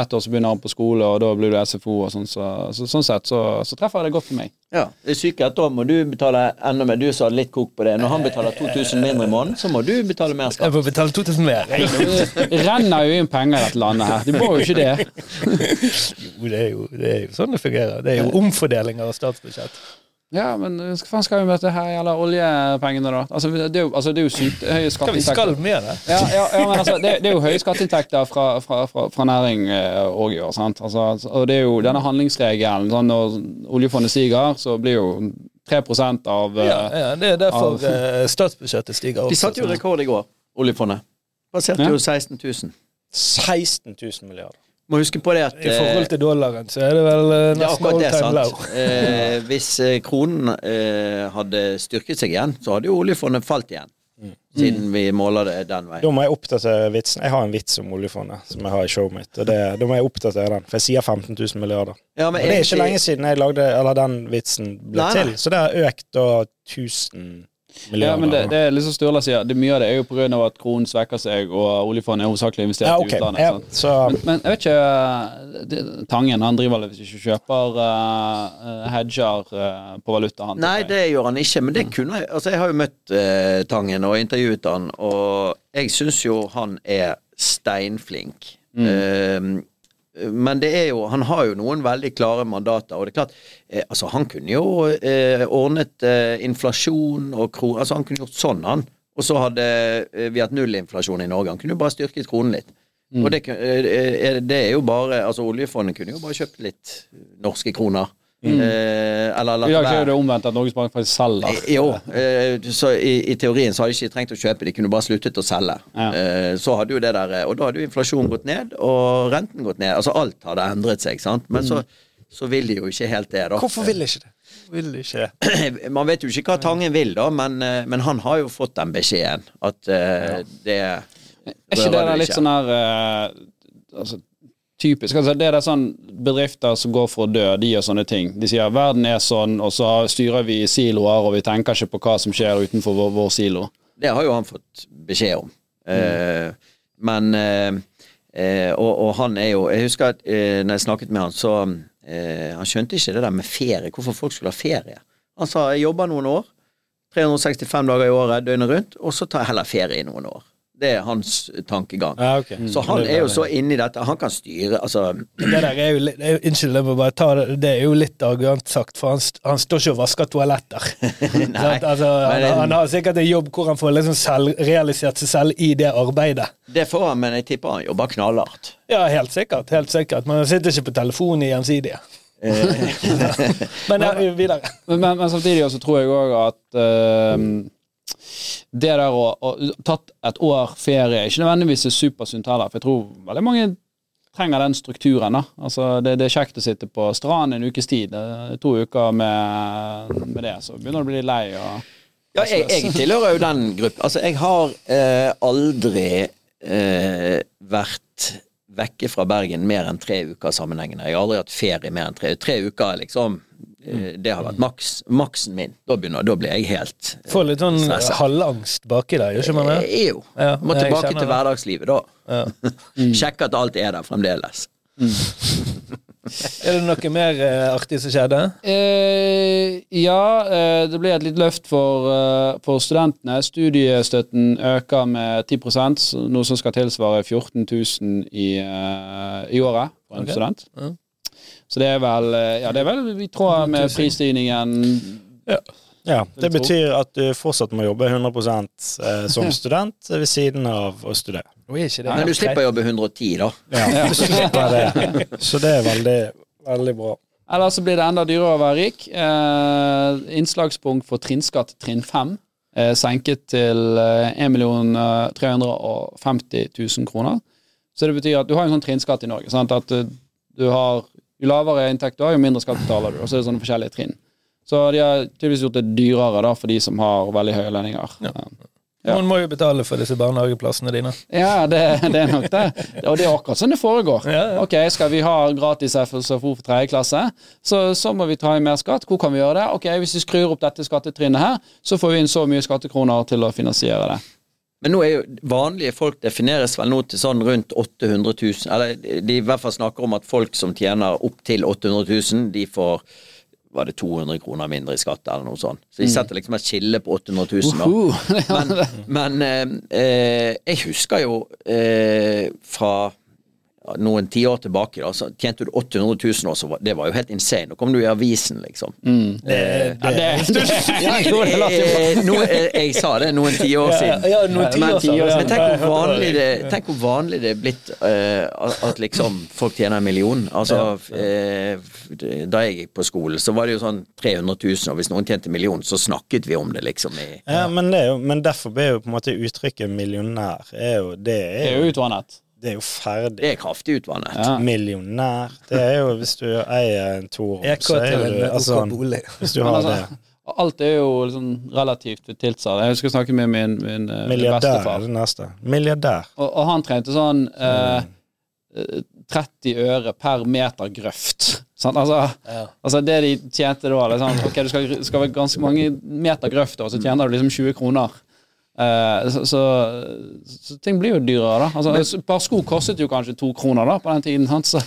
ett år så begynner han på skole, og da blir det SFO og sånn. Så, så, sånn sett så, så treffer det godt for meg. Ja, det syke er at da må du betale enda mer. Du sa litt kok på det. Når han betaler 2000 mindre i måneden, så må du betale mer Jeg må får betale 2000 mer. Det renner jo inn penger i dette landet her. Du må jo ikke det. [laughs] Jo, det er jo, det er jo sånn det fungerer. Det er jo omfordelinger av statsbudsjett. Ja, men hva faen skal vi med dette her gjelder oljepengene, da? Altså, det er jo, altså, det er jo sykt høye Skal vi skatteinntekter. skal med det? Ja, ja, ja, men altså, det, det er jo høye skatteinntekter fra, fra, fra, fra næring òg i år. sant? Altså, altså, og det er jo denne handlingsregelen. Sånn, når oljefondet stiger, så blir jo 3 av eh, Ja, ja, det er derfor Av- eh, statsbudsjettet stiger De også. satte jo rekord i går, oljefondet. Passerte Ja. jo 16 000. 16 000 milliarder. Må huske på det at I forhold til dollaren så er det vel eh, nesten all time low. Eh, hvis eh, kronen eh, hadde styrket seg igjen, så hadde jo oljefondet falt igjen. Siden vi måler det den veien. Da må jeg oppdatere vitsen. Jeg har en vits om oljefondet som jeg har i showet mitt. Og det, da må jeg oppdatere den, for jeg sier 15 000 milliarder. Ja, Og men det er ikke lenge siden jeg lagde Eller den vitsen ble Nei, nei. til. Så det har økt da 1000 milliarder. Ja, men det, det er liksom Sturla sier, det mye av det er jo pga. at kronen svekker seg, og oljefondet er hovedsakelig investert ja, i ok. utlandet. Ja, så Men, men jeg vet ikke det, Tangen han driver vel hvis ikke kjøper uh, hedger uh, på valuta, han. Nei, det gjør han ikke, men det kunne jeg Altså, jeg har jo møtt uh, Tangen og intervjuet han, og jeg syns jo han er steinflink. Eh, men det er jo Han har jo noen veldig klare mandater, og det er klart eh, Altså, han kunne jo eh, ordnet eh, inflasjon og kron... Altså, han kunne gjort sånn, han. Og så hadde eh, vi hatt nullinflasjon i Norge. Han kunne jo bare styrket kronen litt. Og det, eh, eh, det er jo bare Altså, oljefondet kunne jo bare kjøpt litt norske kroner. Eh, eller la I dag er det omvendt at Norges Bank faktisk selger. Eh, Jo, eh, så i, i teorien så hadde de ikke trengt å kjøpe, de kunne bare sluttet å selge. Ja. Eh, Så hadde jo det der, Og da hadde jo inflasjonen gått ned, og renten gått ned. Altså alt hadde endret seg, sant. Men så, så vil de jo ikke helt det, da. Hvorfor vil de ikke det? Vil de ikke? [clears throat] Man vet jo ikke hva Tangen vil, da, men, men han har jo fått den beskjeden. At ja. det Er ikke det der litt sånn her altså, Typisk. Altså, det er det sånn bedrifter som går for å dø, de gjør sånne ting. De sier verden er sånn, og så styrer vi i siloer, og vi tenker ikke på hva som skjer utenfor vår, vår silo. Det har jo han fått beskjed om. Eh, men eh, eh, og, og han er jo Jeg husker at når jeg snakket med han, så eh, Han skjønte ikke det der med ferie, hvorfor folk skulle ha ferie. Han sa jeg jobber noen år, 365 dager i året, døgnet rundt, og så tar jeg heller ferie i noen år. Det er hans tankegang. Ah, okay. mm. Så han er jo så inni dette. Han kan styre Altså, Det der er jo litt det er Unnskyld, jeg må bare ta det. Det er jo litt arrogant sagt, for han, han står ikke og vasker toaletter. [laughs] Sant? altså, han, han har sikkert en jobb hvor han får liksom selv, realisert seg selv i det arbeidet. det får han, men jeg tipper han jobber knallhardt. Ja, helt sikkert. helt sikkert. Men han sitter ikke på telefonen i gjensidige. Eh, [laughs] Men ja, videre. Men, men, men samtidig også tror jeg òg at eh, det der å, å tatt et år ferie ikke nødvendigvis er supersunt heller, for jeg tror veldig mange trenger den strukturen. da. Altså, det, det er kjekt å sitte på stranden en ukes tid. eh, To uker med, med det, så begynner du å bli lei. og Ja, jeg, jeg tilhører jo den gruppen. Altså, jeg har eh, aldri eh, vært vekke fra Bergen mer enn tre uker sammenhengende. Jeg har aldri hatt ferie mer enn tre Tre uker, liksom. Eh, det har vært maks, maksen min. Da, begynner, da blir jeg helt Få Får litt sånn Stresset. halvangst baki der, gjør ikke man det? eh, Jo. Ja, Må tilbake til hverdagslivet, da. Ja. [laughs] Sjekke at alt er der fremdeles. [laughs] Er det noe mer eh, artig som skjedde? Eh, ja, eh, det ble et litt løft for, eh, for studentene. Studiestøtten øker med 10 så- noe som skal tilsvare 14 000 i, eh, i året for en okay. student. Ja. Så det er vel eh, Ja, det er vel i tråd med prisstigningen. Ja, Det betyr at du fortsatt må jobbe 100 eh, som student ved siden av å studere. Nå er ikke det Men du slipper å jobbe 110, da. Ja, du slipper det. Så det er veldig, veldig bra. Eller så blir det enda dyrere å være rik. Eh, innslagspunkt for trinnskatt trinn 5 er senket til eh, 1 350 000 kroner. Så det betyr at du har en sånn trinnskatt i Norge. Sant? At eh, du har, Jo lavere inntekt du har, jo mindre skatt betaler du. Og så er det sånne forskjellige trinn. Så de har tydeligvis gjort det dyrere da, for de som har veldig høye lønninger. Ja. Ja. Noen må jo betale for disse barnehageplassene dine. Ja, det, det er nok det. Og det er akkurat sånn det foregår. Ja, ja. Ok, Skal vi ha gratis SFO for tredje klasse, så, så må vi ta inn mer skatt. Hvor kan vi gjøre det? Ok, Hvis vi skrur opp dette skattetrinnet her, så får vi inn så mye skattekroner til å finansiere det. Men nå er jo vanlige folk defineres vel nå til sånn rundt 800 000. Eller de i hvert fall snakker om at folk som tjener opp til 800 000, de får var det 200 kroner mindre i skatt, eller noe sånt. Så de setter liksom et skille på 800 000, da. [laughs] Men, men eh, eh, jeg husker jo eh, fra noen tiår tilbake, da, så tjente du 800 000 år, det var jo helt insane. Nå kom du i avisen, liksom. Mm. [laughs] Ja, det, det, ja, jo, det later jo eh, noe- eh, jeg sa det noen tiår siden. Ja, ja, noen tiår siden, ja. Men tenk hvor, vanlig det, tenk hvor vanlig det er blitt uh, at liksom folk tjener en million. Altså, eh, da jeg gikk på skolen, så var det jo sånn 300 000, og hvis noen tjente en million, så snakket vi om det, liksom. I, Ja, men, det er jo, men derfor ble jo på en måte uttrykket millionær er jo, Det Det er er jo, jo utvannet. Det er jo ferdig. det er kraftig utvannet. Ja. Millionær. Det er jo hvis du eier en torom, så er du en altså, bolig. Hvis du har altså, det. alt er jo liksom relativt tilsatt. Jeg husker jeg snakke med min, min, eh, Milliardær er det neste. Milliardær. Og, og han trente sånn eh, eh, 30 øre per meter grøft. Sånn, Altså, Ja. altså det de tjente da det sånn, Ok, du skal, skal være ganske mange meter grøft, og så tjener du liksom 20 kroner. Eh, så, så, så ting blir jo dyrere, da. Altså, et par sko kostet jo kanskje to kroner da på den tiden. Sant? Så,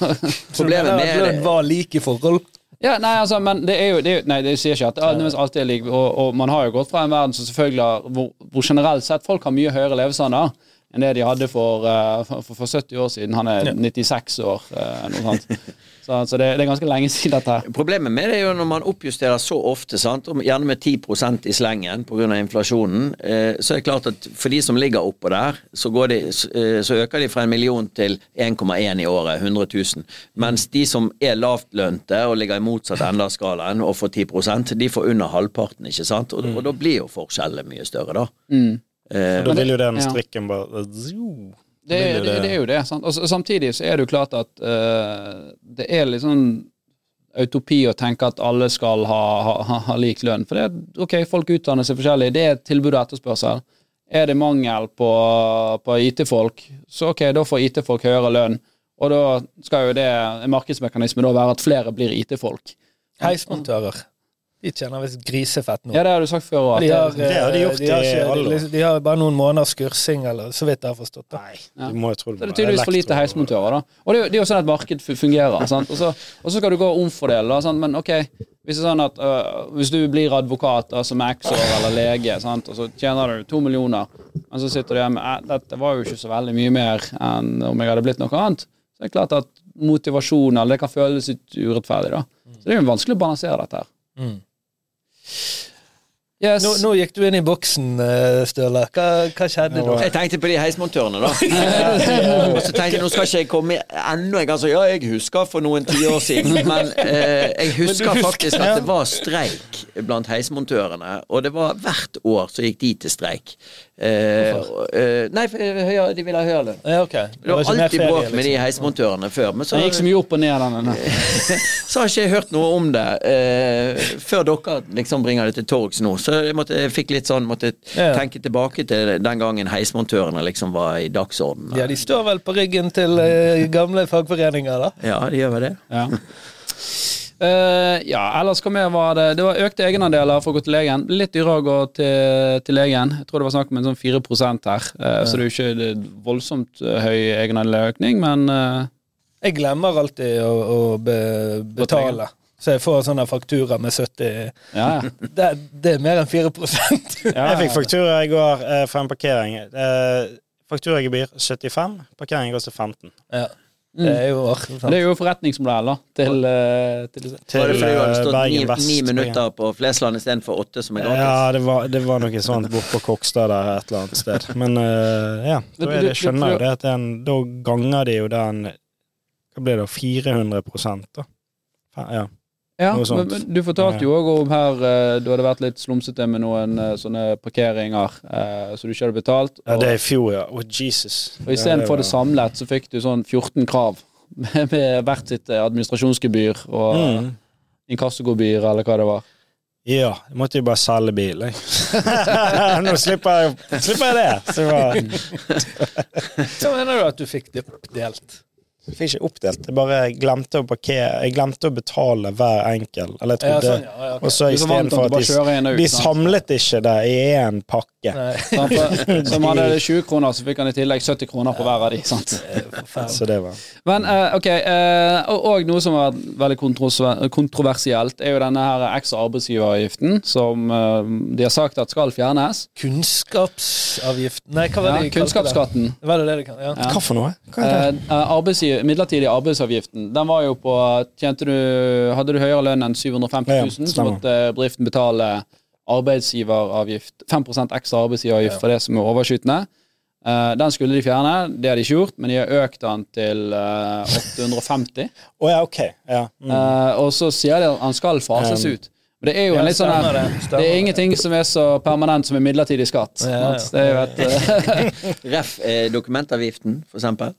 Problemet med det det var like forhold. ja, nei, altså, men det er jo, det er, jo- Nei, det sier ikke at det alltid er like, og, og man har jo gått fra en verden som selvfølgelig har, hvor, hvor generelt sett folk har mye høyere levestandard enn det de hadde for, eh, for, for 70 år siden. Han er 96 år, eh, noe sånt. [laughs] Så, så det, det er ganske lenge [laughs] siden dette. her. Problemet med det er jo når man oppjusterer så ofte, sant? og gjerne med 10% i slengen pga. inflasjonen, eh, så er det klart at for de som ligger oppå der, så, går de, eh, så øker de fra en million til 1,1 i året, 100 000. Mens de som er lavtlønte og ligger i motsatt ende av skalaen og får 10% de får under halvparten, ikke sant. Og, og da blir jo forskjellene mye større, da. Mm. Eh, da vil jo den strikken bare. Det, det, det er jo det. Sant? Og samtidig så er det jo klart at uh, det er litt sånn utopi å tenke at alle skal ha, ha, ha, ha lik lønn. For det er, ok, folk utdanner seg forskjellig. Det er tilbud og etterspørsel. Er det mangel på, på IT-folk, så ok, da får IT-folk høyere lønn. Og da skal jo det, en markedsmekanisme da være at flere blir IT-folk. Heismontører. De tjener visst grisefett nå. Ja, det har du sagt før. òg. De har, Det har de gjort de har ikke- alle år. de, de har bare noen måneders kursing, eller så vidt jeg har forstått det. Nei, Ja. du må jo tro Så det er tydeligvis for lite heismontører, da. Og det det er jo sånn at marked fungerer. Sant? Og, så, og så skal du gå og omfordele, da. Sant? Men ok, hvis det er sånn at uh, hvis du blir advokat som exor eller lege, sant? og så tjener du to millioner, men så sitter du hjemme eh, Dette var jo ikke så veldig mye mer enn om jeg hadde blitt noe annet. Så det er klart at motivasjon eller det kan føles litt urettferdig, da. Så det er jo vanskelig å balansere dette her. Mm. Yes. Nå, nå gikk du inn i boksen, eh, Støle. Hva, hva skjedde nå? Jeg tenkte på de heismontørene, da. [laughs] [laughs] og så tenkte jeg nå skal ikke jeg komme enda en gang så ja, jeg husker for noen tiår siden. [laughs] Men eh, jeg husker faktisk at det var streik blant heismontørene. Og det var hvert år så gikk de til streik. Eh, eh, nei, eh, høyere- de ville ha høyere lønn. Ja, okay. Det var alltid bråk med de liksom. heismontørene før. Men så, Det gikk så mye opp og ned denne. [laughs] så har ikke jeg hørt noe om det eh, før dere liksom bringer det til torgs nå. Så jeg, måtte, jeg fikk litt sånn Måtte Ja. tenke tilbake til den gangen heismontørene liksom var i dagsordenen. Ja, de står vel på ryggen til eh, gamle fagforeninger, da. Ja, de gjør vel det. Ja. [laughs] Eh, ja, ellers hva mer var det? Det var økte egenandeler for å gå til legen. Litt dyrere å gå til, til legen. Jeg tror det var snakk om en sånn 4 her. Eh, Så det er jo ikke er voldsomt eh, høy egenandeløkning, men uh, Jeg glemmer alltid å, å be, betale. Så jeg får sånne faktura med 70 ja, ja. [laughs] Det, det er mer enn 4 [laughs] ja Jeg fikk faktura i går for en parkering. Eh, Fakturagebyr 75, parkering koster 15. ja. Det er jo? Det er jo forretningsmodell da, til, eh, til Var det Til fordi du hadde eh, stått ni, Bergen Vest. ni minutter på Flesland istedenfor åtte, som er gratis? Ja, det var, det var noe sånt bort på Kokstad der et eller annet sted. Men uh, ja, da er det, jeg skjønner jo det at den, da ganger de jo den Hva blir det, 400 da? Ja. Ja, men, men du fortalte jo òg om her eh, du hadde vært litt slumsete med noen eh, sånne parkeringer eh, så du ikke hadde betalt. ja, det er i fjor, ja. Oh, Jesus. og istedenfor det det samlet, så fikk du sånn 14 krav med, [laughs] med hvert sitt administrasjonsgebyr og Mm. inkassogebyr, eller hva det var. Ja, jeg måtte jo bare selge bil, jeg. [laughs] Nå slipper jeg, slipper jeg det. Så var, [laughs] Så mener du at du fikk det oppdelt? Jeg fikk ikke oppdelt. Jeg bare glemte å parkere Jeg glemte å betale hver enkel. Eller jeg Ja, sånn, ja, ja, ok. Og så så istedenfor at de, ut, de samlet ikke det i én pakke. Nei, Sant? For- [laughs] Som hadde 20 kroner, så fikk han i tillegg 70 kroner på hver av de. sant? Så det var Men uh, ok, uh, og, og noe som har vært veldig kontroversielt, er jo denne her ekstra arbeidsgiveravgiften, som uh, de har sagt at skal fjernes. Kunnskapsavgiften Nei, hva var Ja, det de kalte det? kunnskapsskatten. Hva, det det de kalte ja. Ja. Hva for noe? Hva er det? Eh, arbeidsgiver, midlertidig arbeidsavgiften, den var jo på tjente du, Hadde du høyere lønn enn 750 Ja, 000, så måtte bedriften betale arbeidsgiveravgift, 5 ekstra arbeidsgiveravgift for det som er overskytende. Uh, den skulle de fjerne, det har de ikke gjort, men de har økt den til uh, 850. oh, ja, ok. Ja. Mm. Uh, og så sier de at han skal fases Um, ut. Men det er jo Ja, en litt sånn her det, er ingenting som er så permanent som en midlertidig skatt. Ja, ja. ja. Det er jo et [laughs] [laughs] Ref. Eh, dokumentavgiften, for eksempel.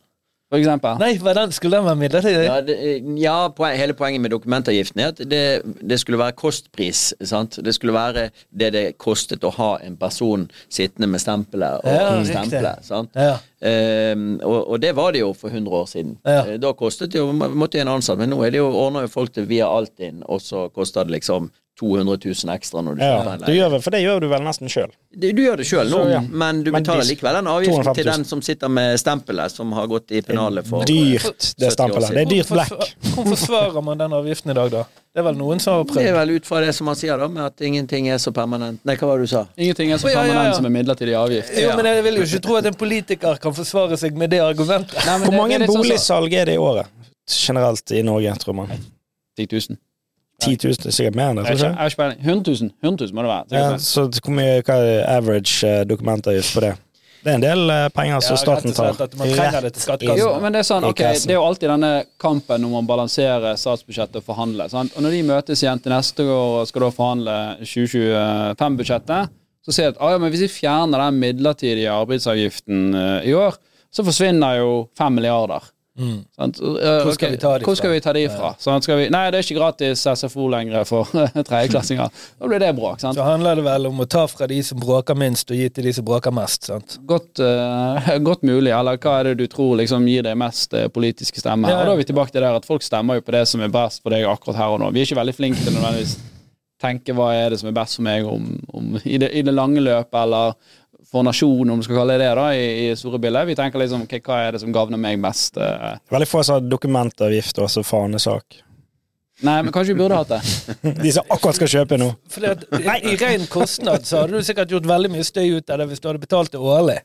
For eksempel. Nei, var den, skulle den være midlertidig? Ja, det, ja poen, hele poenget med dokumentavgiften er at det, det skulle være kostpris. Sant? Det skulle være det det kostet å ha en person sittende med stempelet og Ja, riktig. stempelet. Sant? Ja. Um, og, og det var det jo for 100 år siden. Ja. Eh, Da kostet det jo, måtte jo en ansatt, men nå er det jo, ordner jo folk det via Altinn, og så koster det liksom 200 000 ekstra når du Ja, kjøper en du leilighet. for det gjør du vel nesten sjøl. Du, du gjør det sjøl nå, Så, ja. men du Men betaler de- likevel den avgiften til den som sitter med stempelet, som har gått i pennalet for Dyrt, det stempelet. Det er dyrt blekk. black. Hvorfor forsvarer man den avgiften i dag, da? Det er vel noen som har prøvd? Det er vel ut fra det som han sier, da, med at ingenting er så permanent. Nei, hva var det du sa? Ingenting er så permanent ja, ja, som en midlertidig avgift. Jo, men jeg vil jo ikke tro at en politiker kan forsvare seg med det argumentet. Nei, Hvor det- mange det er litt sånn så- boligsalg er det i året? Generelt i Norge, tror man. 10 000. 10 000, er sikkert mer enn det. Jeg har jeg ikke peiling. 100 000. 100 000 må det være. Ja, sikkert. så hvor mye hva er average eh, dokumentavgift på det? Det er en del eh, penger som Ja, staten og slett tar. at man trenger det til skattekassen. Jo, men det er sånn, ok, det er jo alltid denne kampen når man balanserer statsbudsjettet og forhandler. Sant? Og når de møtes igjen til neste år og skal da forhandle 2025-budsjettet, så ser de at ah, ja, men hvis vi fjerner den midlertidige arbeidsavgiften eh, i år, så forsvinner jo 5 milliarder. Sant? Sånn, eh, Hvor skal vi ta de Hvor skal vi ta de fra? Sånn, vi, nei, det er ikke gratis SFO lenger for [laughs] tredjeklassinger. Da blir det bråk. sant? Så handler det vel om å ta fra de som bråker minst, og gi til de som bråker mest. sant? Godt, uh, [laughs] godt mulig, eller hva er det du tror liksom gir deg mest uh, politiske stemmer? Ja. Og da er vi tilbake til det at folk stemmer jo på det som er best for deg akkurat her og nå. Vi er ikke veldig flinke til nødvendigvis tenke hva er det som er best for meg om, om, i, det, i det lange løpet, eller for nasjonen, om du skal kalle det det, da, i, i store bildet. Vi tenker liksom okay, hva er det som gagner meg mest? eh? Veldig få som har dokumentavgift og så fanesak. Nei, men kanskje vi burde hatt det. [laughs] De som akkurat skal kjøpe nå. At i, I ren kostnad så hadde du sikkert gjort veldig mye støy ut av det hvis du hadde betalt det årlig.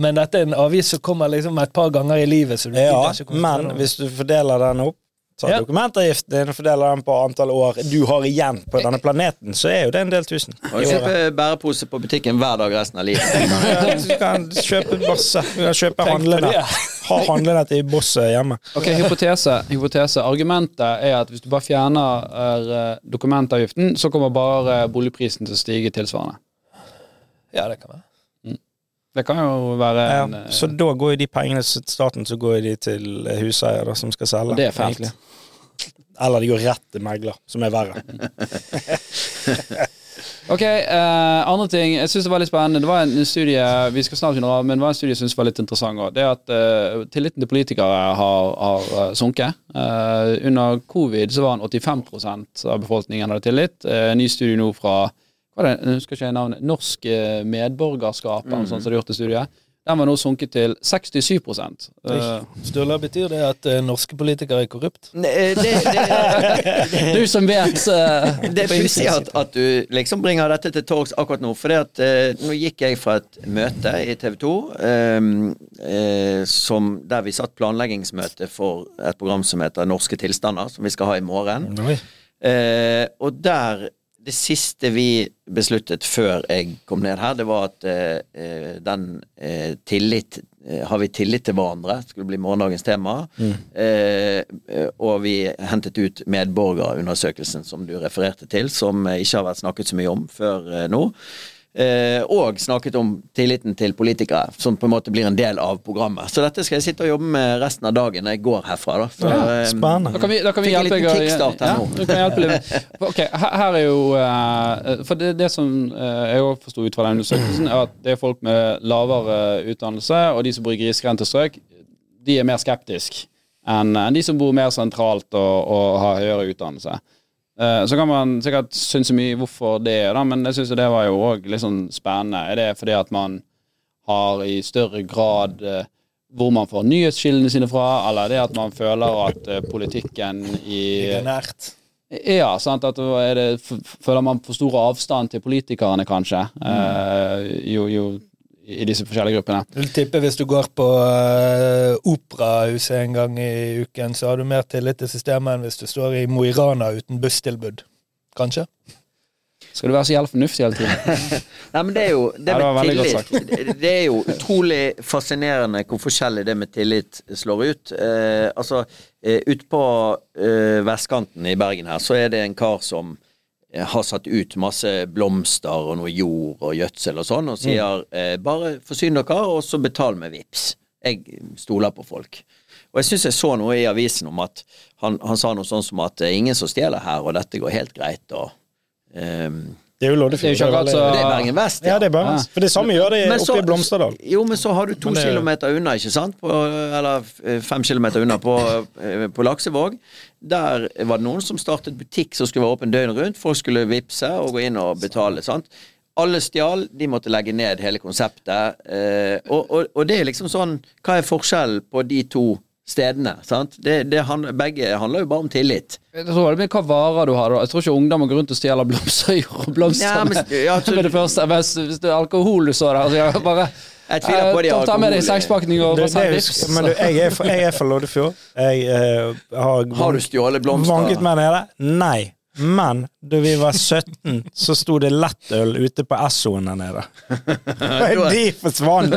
Men dette er en avgift som kommer liksom et par ganger i livet. Så du Ja, men hvis du fordeler den opp, så Ja. dokumentavgiften din og fordeler den på antall år du har igjen på denne planeten, så er jo det en del tusen. Og du året. kjøpe bærepose på butikken hver dag resten av livet. [laughs] Ja, du kan kjøpe masse. Du kan kjøpe handlenett. Ha handlenett i bosset hjemme. Ok, hypotese. hypotese. Argumentet er at hvis du bare fjerner eh, dokumentavgiften, så kommer bare boligprisen til å stige tilsvarende. Ja, det kan være. Det kan jo være Ja, en eh, så da går jo de pengene til staten, så går de til huseier da, som skal selge. Og det er fælt. Eller de går rett til megler, som er verre. [laughs] Ok, eh, andre ting. Jeg synes det var litt spennende. Det var en studie vi skal snart begynne av, men det var en studie jeg syns var litt interessant også. Det at eh, tilliten til politikere har, har eh, sunket. Eh, under covid så var den 85% av befolkningen hadde tillit. Eh, en ny studie nå fra hva er det, jeg husker ikke jeg navnet, Norsk eh, medborgerskap, mm. sånn som det er gjort i studiet. Den var nå sunket til 67 Eh, Sturla, betyr det at eh, norske politikere er korrupt? Det, det, det, [laughs] Du som vet det er pussig at, at du liksom bringer dette til torgs akkurat nå. For eh, nå gikk jeg fra et møte i TV 2 eh, som, der vi satt planleggingsmøte for et program som heter Norske tilstander, som vi skal ha i morgen. Eh, og der Det siste vi besluttet før jeg kom ned her, det var at eh, eh, den eh, tillit eh, Har vi tillit til hverandre? Skulle bli morgendagens tema. Mm. eh, og vi hentet ut medborgerundersøkelsen som du refererte til, som eh, ikke har vært snakket så mye om før eh, nå. Eh, og snakket om tilliten til politikere, som på en måte blir en del av programmet. Så dette skal jeg sitte og jobbe med resten av dagen når jeg går herfra. Da. for, ja, Spennende. Da kan vi, da kan vi hjelpe deg kickstart her ja, nå. du kan hjelpe litt. For, [laughs] Ok, her, her er jo eh, For det, det som eh, jeg òg forsto ut fra den undersøkelsen, er at det er folk med lavere utdannelse, og de som bor i grisgrendte strøk, de er mer skeptiske enn enn de som bor mer sentralt og, og har høyere utdannelse. Eh, Så kan man sikkert synse mye hvorfor det er, da, men jeg syns det var jo òg litt sånn spennende. Er det fordi at man har i større grad eh, hvor man får nyhetskildene sine fra, eller er det at man føler at eh, politikken i Det er nært. Ja, sant. At det, føler man for stor avstand til politikerne, kanskje, Mm. jo, jo, i disse forskjellige gruppene. Jeg vil tippe hvis du går på uh, operahuset en gang i uken, så har du mer tillit til systemet enn hvis du står i Mo i Rana uten busstilbud. Kanskje? Skal du være så jævla fornuftig hele tiden? [laughs] Nei, men det er jo det Ja, det med tillit. Det- er jo utrolig fascinerende hvor forskjellig det med tillit slår ut. Eh, altså, eh, ute på eh, vestkanten i Bergen her, så er det en kar som har satt ut masse blomster og noe jord og gjødsel og sånn, og sier mm. bare forsyn dere, og så betal med vips. Jeg stoler på folk. Og jeg syns jeg så noe i avisen om at han, han sa noe sånn som at det er ingen som stjeler her, og dette går helt greit, og ehm, Det er jo Det er jo ikke akkurat veldig- så- Det er Bergen Vest, Ja, det er Bergen. Ja. For det samme gjør så- oppe i Blomsterdal. Jo, men så har du to det- kilometer unna, ikke sant? På, eller eh, fem kilometer unna på, eh, på Laksevåg. Der var det noen som startet butikk som skulle være åpen døgnet rundt. Folk skulle vippse og gå inn og betale. sant? Alle stjal, de måtte legge ned hele konseptet. Eh, og, og, og det er liksom sånn Hva er forskjellen på de to stedene? sant? Det, det han, begge handler jo bare om tillit. Jeg tror det med hva varer du har. da. Jeg tror ikke ungdommer går rundt og stjeler blomster og [laughs] blomster Ja, men- ja, så- med det første. Hvis, hvis det er alkohol du så der, altså jeg bare Jeg tviler på de eh, ta, ta med deg alkohol- sekspakning og men du, jeg er, jeg er fra Loddefjord. Jeg uh, har Har du stjålet blomster? vanket meg nede. Nei. Men da vi var 17, så sto det lettøl ute på Essoen der nede. De forsvant!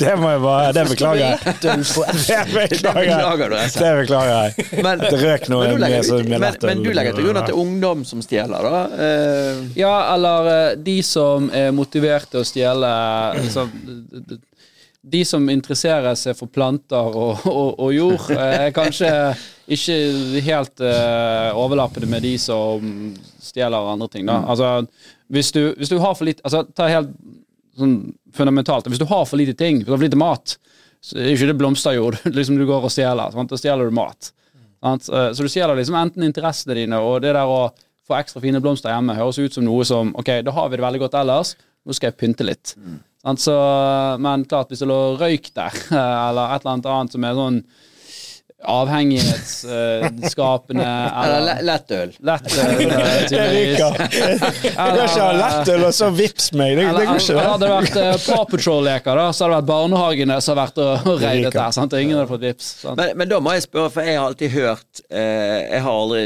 Det må jeg bare Det beklager jeg. Det beklager jeg. du. Det beklager jeg. Men, Det røk noe mye du legger, med, men, lettøl. men du legger til grunn at det er ungdom som stjeler, da? Eh, Ja, eller eh, de som er motivert til å stjele d- De som interesserer seg for planter og, og, og jord, eh, er kanskje ikke helt uh, overlappende med de som stjeler andre ting. Da. Altså, hvis du, hvis du har for lite altså, Ta helt sånn fundamentalt. Hvis du har for lite ting, for lite mat, så er ikke det blomsterjord [laughs] liksom du går og stjeler. Sant? Da stjeler du mat. Sant? Eh, Så du stjeler liksom enten interessene dine og det der å få ekstra fine blomster hjemme høres ut som noe som Ok, da har vi det veldig godt ellers, nå skal jeg pynte litt. Sant? Så, men klart, hvis det lå røyk der, [laughs] eller et eller annet annet som er sånn avhengighetsskapende [laughs] eller eller le- lettøl. lett [laughs] eh, Det tydeligvis. Du kan ikke ha lettøl og så vips meg. Det, det Eller, går ikke. det. hadde det vært uh, Paw Patrol-leker, da, så hadde det vært barnehagene som hadde vært og, og reidet der. Sant? Ingen hadde fått vips. Sant? Men, men da må jeg spørre, for jeg har alltid hørt eh, Jeg har aldri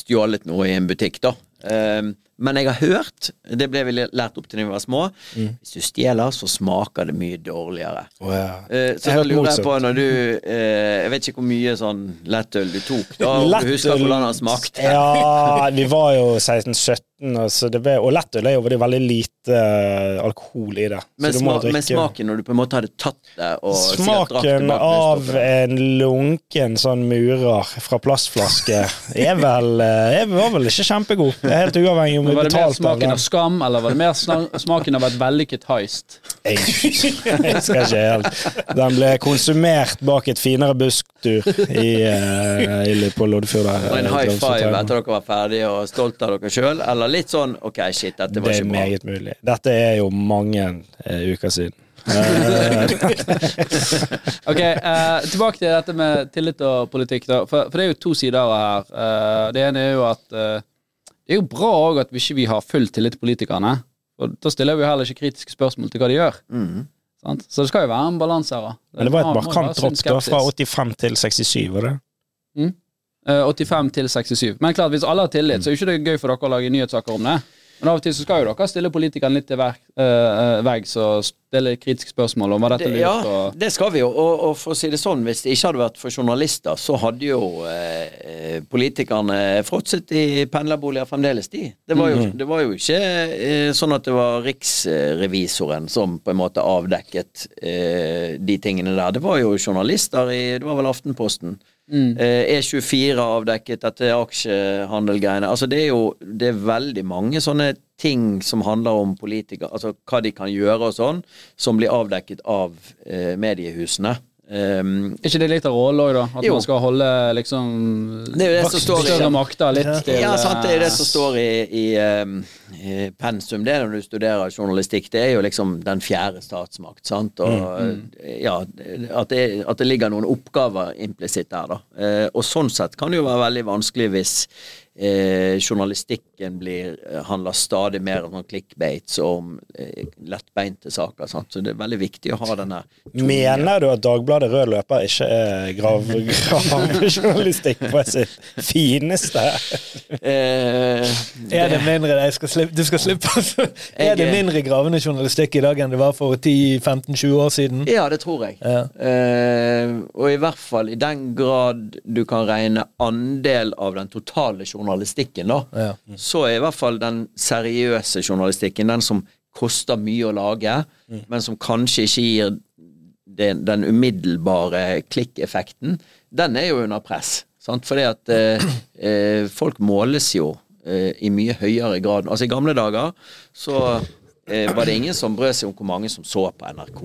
stjålet noe i en butikk, da. Eh, men jeg har hørt, det ble vi lært opp til da vi var små, hvis du stjeler, så smaker det mye dårligere. Oh, ja. Eh, så Jeg lurer jeg på, når du eh, Jeg vet ikke hvor mye sånn lettøl du tok, da, om du husker hvordan den smakte. Ja, vi var jo 16-17, og, så det ble, og lettøl er jo det er veldig lite eh, alkohol i det. Så Men, du må sma men smaken, når du på en måte hadde tatt det og Smaken av en lunken sånn murer fra plastflaske er vel eh, er, var vel ikke kjempegod. Det er helt uavhengig om vi betalte Var det mer smaken av av skam, eller var det mer [laughs] smaken av et vellykket heist? Jeg, jeg skal ikke helt Den ble konsumert bak et finere busktur i, eh, i, på Loddefjord. Og en high five etter dere var ferdige og stolt av dere sjøl, eller litt sånn OK, shit, dette var Det er ikke bra. meget mulig. Dette er jo mange uh, uker siden. [laughs] Ok, uh, Tilbake til dette med tillit og politikk. da For, for det er jo to sider her. Uh, det ene er jo at det er jo bra òg at vi ikke vi har full tillit til politikerne. Og Da stiller vi jo heller ikke kritiske spørsmål til hva de gjør. Mm. Sant? Så det skal jo være en balanse her. men det var et markant dropp fra 85 til 67, var det? Eh, 85 til 67. Men klart, hvis alle har tillit, så er det ikke gøy for dere å lage nyhetssaker om det. Men av og til så skal jo dere stille politikerne litt til verk, eh, veggs og stille kritiske spørsmål om hva dette Det, lurt ja, og det skal vi jo. Og, og for å si det sånn, hvis det ikke hadde vært for journalister, så hadde jo eh, eh, politikerne fråtset i pendlerboliger fremdeles, de. Det var jo, det var jo ikke eh, sånn at det var riksrevisoren som på en måte avdekket eh, de tingene der. Det var jo journalister i Det var vel Aftenposten. Eh, E24 avdekket dette aksjehandelgreiene. Altså det er jo det er veldig mange sånne ting som handler om politikere, altså hva de kan gjøre og sånn, som blir avdekket av eh, mediehusene. Um, Er ikke det litt av rollen òg, da? At Jo. man skal holde liksom Det er jo det som står i- større makter litt til ja, sant, det er det eh, som står i, i, um, i pensum, det når du studerer journalistikk. Det er jo liksom den fjerde statsmakt, sant. Og ja, at det, at det ligger noen oppgaver implisitt der, da. Eh, og sånn sett kan det jo være veldig vanskelig hvis eh, journalistikken blir eh, handler stadig mer om clickbates og om eh, lettbeinte saker. Sant? Så det er veldig viktig å ha denne Mener du at Dagbladet Rød løper ikke er grav, gravejournalistikk på sitt fineste? eh, Er det mindre jeg skal slippe, Du skal slippe. [laughs] Er det mindre gravende journalistikk i dag enn det var for 10-15-20 år siden? Ja, det tror jeg. Ja. Eh, og i hvert fall i den grad du kan regne andel av den totale journalistikken, da, Ja. så er i hvert fall den seriøse journalistikken, den som koster mye å lage, men som kanskje ikke gir den, den umiddelbare klikkeffekten, den er jo under press. Sant? Fordi at eh, eh, folk måles jo i mye høyere grad Altså I gamle dager så eh, var det ingen som brød seg om hvor mange som så på NRK.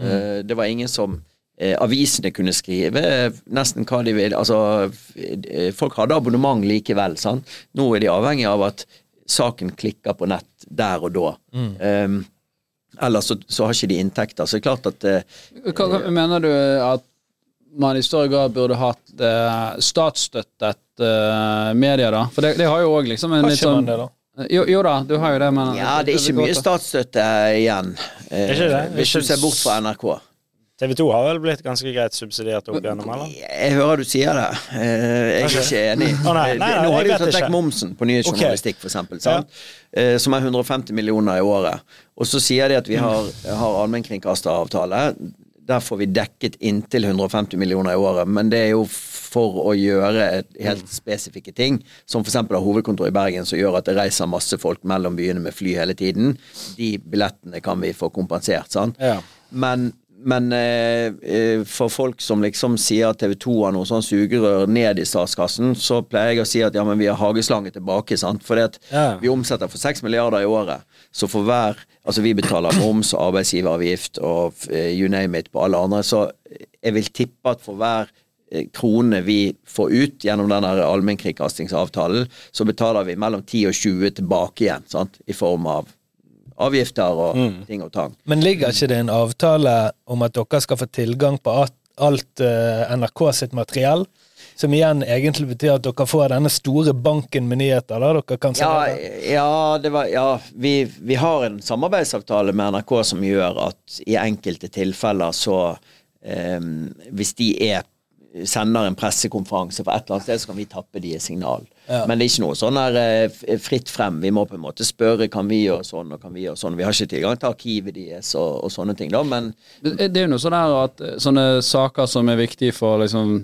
Eh, det var ingen som eh, Avisene kunne skrive nesten hva de ville. Altså, eh, folk hadde abonnement likevel. Sant? Nå er de avhengig av at saken klikker på nett der og da. Um, ellers så, så har ikke de inntekter. Så det er klart at eh, hva mener du at man i større grad burde hatt eh, statsstøttet eh, medier, da? For det, det har jo òg liksom en litt sånn det, da? jo, jo da, du har jo det, men Ja, det er ikke mye statsstøtte igjen. eh, ikke det? Hvis du ser bort fra NRK. TV 2 har vel blitt ganske greit subsidiert opp gjennom, eller? Jeg hører du sier det. Eh, Jeg er ikke enig. oh, nei, nei, nei, Nå har de tatt vekk momsen på nyhetsjournalistikk, for eksempel, sant? Eh, som er 150 millioner i året. Og så sier de at vi har, har allmennkringkasteravtale. Der får vi dekket inntil 150 millioner i året, men det er jo for å gjøre helt spesifikke ting, som f.eks. har hovedkontor i Bergen, som gjør at det reiser masse folk mellom byene med fly hele tiden. De billettene kan vi få kompensert, sant. Ja. Men, men eh, eh, for folk som liksom sier at TV 2 har noe sånn sugerør ned i statskassen, så pleier jeg å si at ja, men vi har hageslange tilbake, sant. At Ja. vi omsetter for 6 milliarder i året. Så for hver Altså vi betaler moms og arbeidsgiveravgift og eh, you name it på alle andre, så jeg vil tippe at for hver eh, krone vi får ut gjennom den allmennkringkastingsavtalen, så betaler vi mellom 10 og 20 tilbake igjen, sant, i form av avgifter og ting og tang. Men ligger ikke det en avtale om at dere skal få tilgang på alt eh, NRK sitt materiell? Som igjen egentlig betyr at dere får denne store banken med nyheter. da dere kan Ja, ja, det var, ja vi, vi har en samarbeidsavtale med NRK som gjør at i enkelte tilfeller så eh, Hvis de er sender en pressekonferanse for et eller annet sted, så kan vi tappe de i signal. Ja. Men det er ikke noe sånn her eh, fritt frem. Vi må på en måte spørre kan vi gjøre sånn og kan vi gjøre sånn. Vi har ikke tilgang til arkivet deres og, og sånne ting, da, men Det det er jo noe sånn der at eh, sånne saker som er viktige for liksom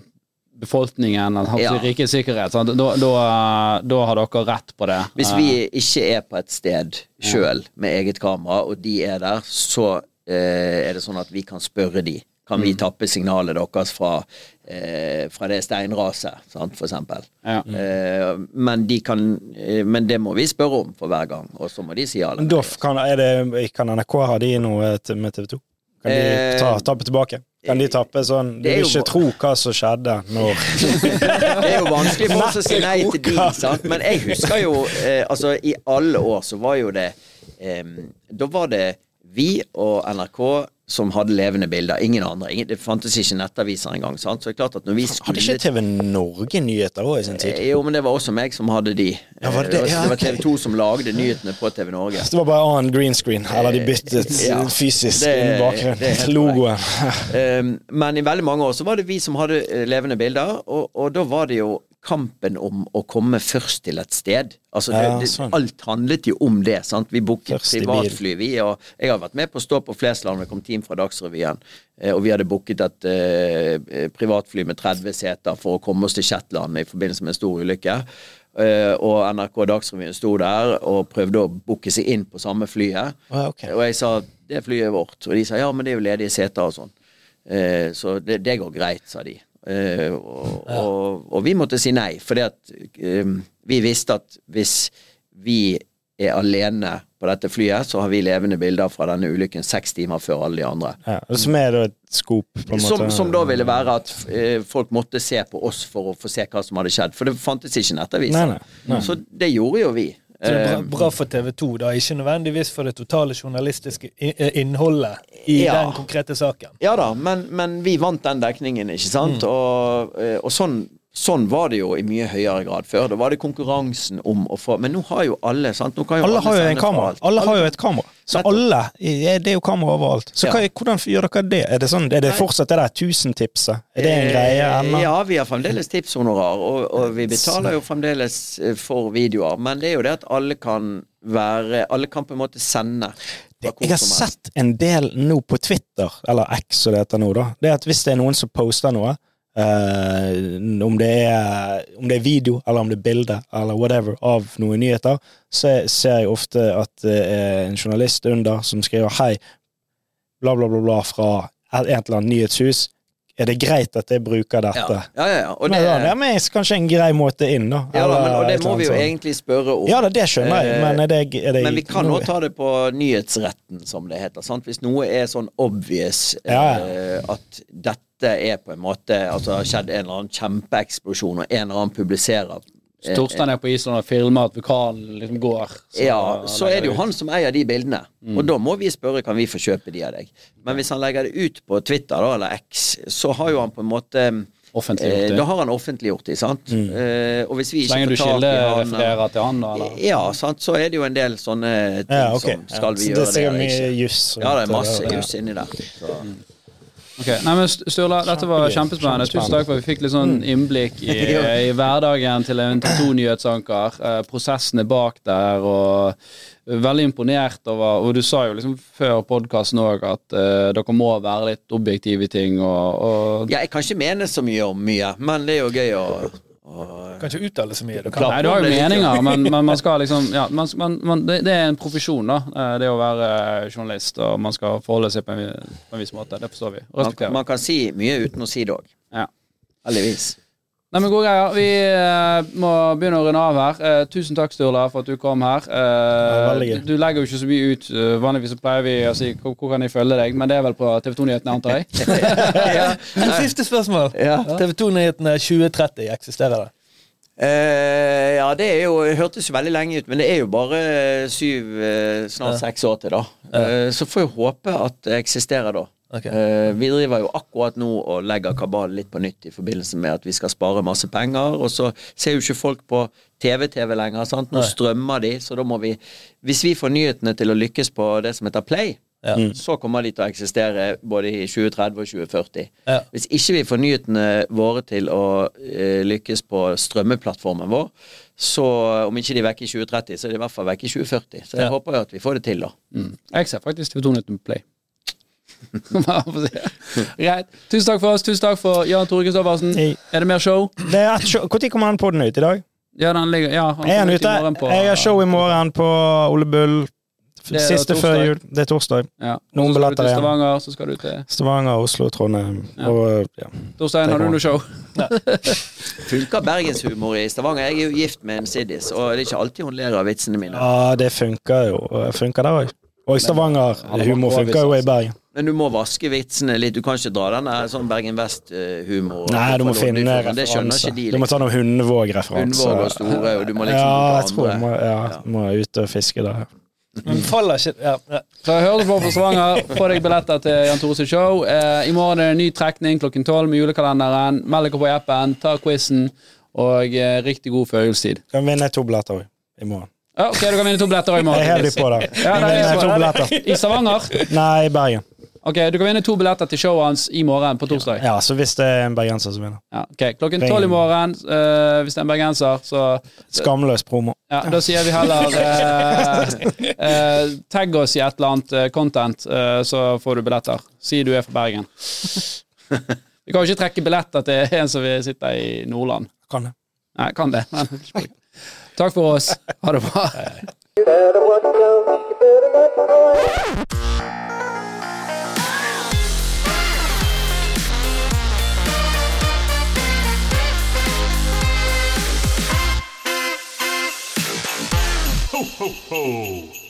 befolkningen, altså Ja. rikets sikkerhet? Da, da, da har dere rett på det. Hvis vi ikke er på et sted sjøl med eget kamera, og de er der, så eh, er det sånn at vi kan spørre de. Kan vi tappe signalet deres fra, eh, fra det steinraset, sant, for eksempel. Ja. Eh, men, de kan, eh, men det må vi spørre om for hver gang, og så må de si ja eller nei. kan, er det, kan NRK ha de noe til- med TV 2? Kan de Eh, ta, tappe tilbake? Kan de tappe sånn Du vil ikke tro hva som skjedde når [laughs] Det er jo vanskelig for oss å si nei til de, sant? men jeg husker jo eh, Altså, i alle år så var jo det eh, Da var det vi og NRK som hadde levende bilder. Ingen andre. Ingen, det fantes ikke nettaviser engang. Sant? Så det er klart at når vi skulle... Hadde ikke TV Norge nyheter òg i sin tid? Eh, Jo, men det var også meg som hadde de. Ja, var det det? var, Ja, det var. TV 2 som lagde nyhetene på TV Norge. Det var bare annen green screen, eller de byttet Ja, fysisk det- helt Logoen. Um, men i veldig mange år så var det vi som hadde eh, levende bilder, og, og da var det jo kampen om å komme først til et sted. Altså, det, Ja, sånn. Alt handlet jo om det. sant? Vi booket privatfly, vi, og jeg har vært med på å stå på Flesland det kom team fra Dagsrevyen, eh, og vi hadde booket et eh, privatfly med 30 seter for å komme oss til Shetland i forbindelse med en stor ulykke. Eh, og NRK Dagsrevyen sto der og prøvde å booke seg inn på samme flyet. Ja, okay. Og jeg sa det flyet er vårt, og de sa ja, men det er jo ledige seter og sånn. Eh, så det, det går greit, sa de. Eh, og, og, og vi måtte si nei, fordi at eh, vi visste at hvis vi er alene på dette flyet, så har vi levende bilder fra denne ulykken seks timer før alle de andre. Ja, som er da et skop, på en måte. Som, som da ville være at eh, folk måtte se på oss for å få se hva som hadde skjedd. For det fantes ikke nettaviser. Så det gjorde jo vi. Bra, Eh, bra for TV 2, da. Ikke nødvendigvis for det totale journalistiske eh, innholdet i Ja. den konkrete saken. Ja da, men, men vi vant den dekningen, ikke sant? Mm. Og, eh, og sånn, sånn var det jo i mye høyere grad før. Da var det konkurransen om å få Men nå har jo alle sant? Jo Alle har jo en kamera. alt. Alle har jo et kamera. Så Nettopp. alle Det er jo kamera overalt. Så Ja. hva, hvordan gjør dere det? Er det, sånn, er det fortsatt det der tusentipset? Er det en greie Eh, ennå? Ja, vi har fremdeles tipshonorar, og, og vi betaler jo fremdeles eh, for videoer. Men det er jo det at alle kan være Alle kan på en måte sende. Jeg har sett en del nå på Twitter, eller X som det heter nå, da. Det er at hvis det er noen som poster noe, eh, om, det er, om det er video, eller om det er bilde, eller whatever, av noen nyheter, så ser jeg ofte at det er en journalist under som skriver hei, bla, bla, bla, bla, fra et eller annet nyhetshus. Er det greit at jeg bruker dette? ja, ja. ja. Og Men det, da, det er kanskje en grei måte inn, da. ja, da, men, og det må vi jo sånn. egentlig spørre om. Ja da, det skjønner jeg, Eh, men er det, er det Men vi kan òg ta det på nyhetsretten, som det heter. Sant? Hvis noe er sånn obvious Ja, ja. eh, at dette er på en måte Altså det har skjedd en eller annen kjempeeksplosjon, og en eller annen publiserer eh, Torstein er på Island og filmer at vulkanen liksom går. så ja, så er det jo ut. han som eier de bildene. Og da må vi spørre kan vi få kjøpe de av deg. Men hvis han legger det ut på Twitter da, eller X, så har jo han på en måte Offentliggjort eh, det. Da har han offentliggjort det, sant. Eh, og hvis vi Så ikke lenge du får tak i han kilderefererer til han, da. Eller? Ja, sant, så er det jo en del sånne ting Ja, ok. som skal vi Ja, så gjøre det er sikkert eller mye ikke. juss. Ja, det er masse juss inni der. Så. Ok, Nei, men Sturla, dette var kjempespennende. Tusen takk for at vi fikk litt sånn innblikk i, [laughs] i hverdagen til en TV 2-nyhetsanker. Eh, prosessene bak der, og veldig imponert over Og du sa jo liksom før podkasten òg at eh, dere må være litt objektive i ting, og, og Ja, jeg kan ikke mene så mye om mye, men det er jo gøy å, å Kan ikke uttale så mye. Du kan. Nei, du har jo meninger, men, men man skal liksom ja, man, man, man, det, det er en profesjon, da. eh, Det å være journalist, og man skal forholde seg på en, på en viss måte. Det forstår vi. Man, man kan si mye uten å si det òg. Ja. Heldigvis. Nei, men gode greier. Vi uh, må begynne å runde av her. Uh, tusen takk, Sturla, for at du kom her. Uh, ja, du, du legger jo ikke så mye ut. Vanligvis så pleier vi å si hvor, hvor kan jeg følge deg, men det er vel på TV 2-nyhetene, antar jeg? [laughs] En siste spørsmål. Ja. TV 2-nyhetene 2030, eksisterer det? Uh, ja, det er jo, hørtes jo veldig lenge ut, men det er jo bare syv, snart seks år til, da. Uh, så får jeg håpe at det eksisterer da. Ok. Eh, vi driver jo akkurat nå og legger kabalen litt på nytt i forbindelse med at vi skal spare masse penger, og så ser jo ikke folk på TV-TV lenger, sant. Nå Nei. strømmer de, så da må vi Hvis vi får nyhetene til å lykkes på det som heter Play, Ja. så kommer de til å eksistere både i 2030 og 2040. Ja. Hvis ikke vi får nyhetene våre til å eh, lykkes på strømmeplattformen vår, så om ikke de er vekke i 2030, så er de i hvert fall vekke i 2040. Så jeg Ja. håper jo at vi får det til, da. Mm. Jeg ser faktisk TV2 Nyheten på Play. Bare for å si det. [laughs] Greit. Tusen takk for oss. Tusen takk for Jan Tore Kristoffersen. Hey. Er det mer show? Det er et show. Når kommer den poden ut i dag? Ja, den ligger Ja, han Er han ute? på- Jeg har show i morgen på Ole Bull. Siste før jul. Det er torsdag. Ja. Noen billetter igjen. Stavanger, så skal du til Stavanger, Oslo, Trondheim Ja. og ja. Torstein, har du noe show? [laughs] Funker bergenshumor i Stavanger? Jeg er jo gift med en siddis, og det er ikke alltid hun ler av vitsene mine. ja, det funker jo. Funker der òg. Og Stavanger-humor funker jo i Bergen. Men du må vaske vitsene litt. Du kan ikke dra den der sånn Bergen Vest-humor. Nei, du må finne Det referanser. de. Du må ta Liksom. noen Hundvåg-referanser. Hundvåg og store, og du må liksom Ja, jeg tror jeg må, ja, må ut og fiske der. Men faller ikke ja. Så hør du på på Stavanger, få deg billetter til Jan Tore sitt show. Eh, I morgen er det en ny trekning klokken tolv med julekalenderen. Meld dere på i appen, ta quizen, og eh, riktig god førjulstid. Kan vinne to billetter òg i morgen. Ja, ok, du kan vinne to billetter i Jeg morgen. helt de på der. Ja, nei, jeg to jeg- I Stavanger? Nei, i Bergen. Ok, du kan vinne to billetter til showet hans i morgen på torsdag. Ja, så hvis det er en bergenser som vinner. Ja, ok, Klokken tolv i morgen, uh, hvis det er en bergenser, så Skamløs promo. ja, Da sier vi heller uh, uh, [laughs] Tagg oss i et eller annet content, så får du billetter. Si du er fra Bergen. [laughs] Vi kan jo ikke trekke billetter til en som vil sitte i Nordland. Kan det. Nei, kan det. Men takk for oss. Ha det bra. ho, ho.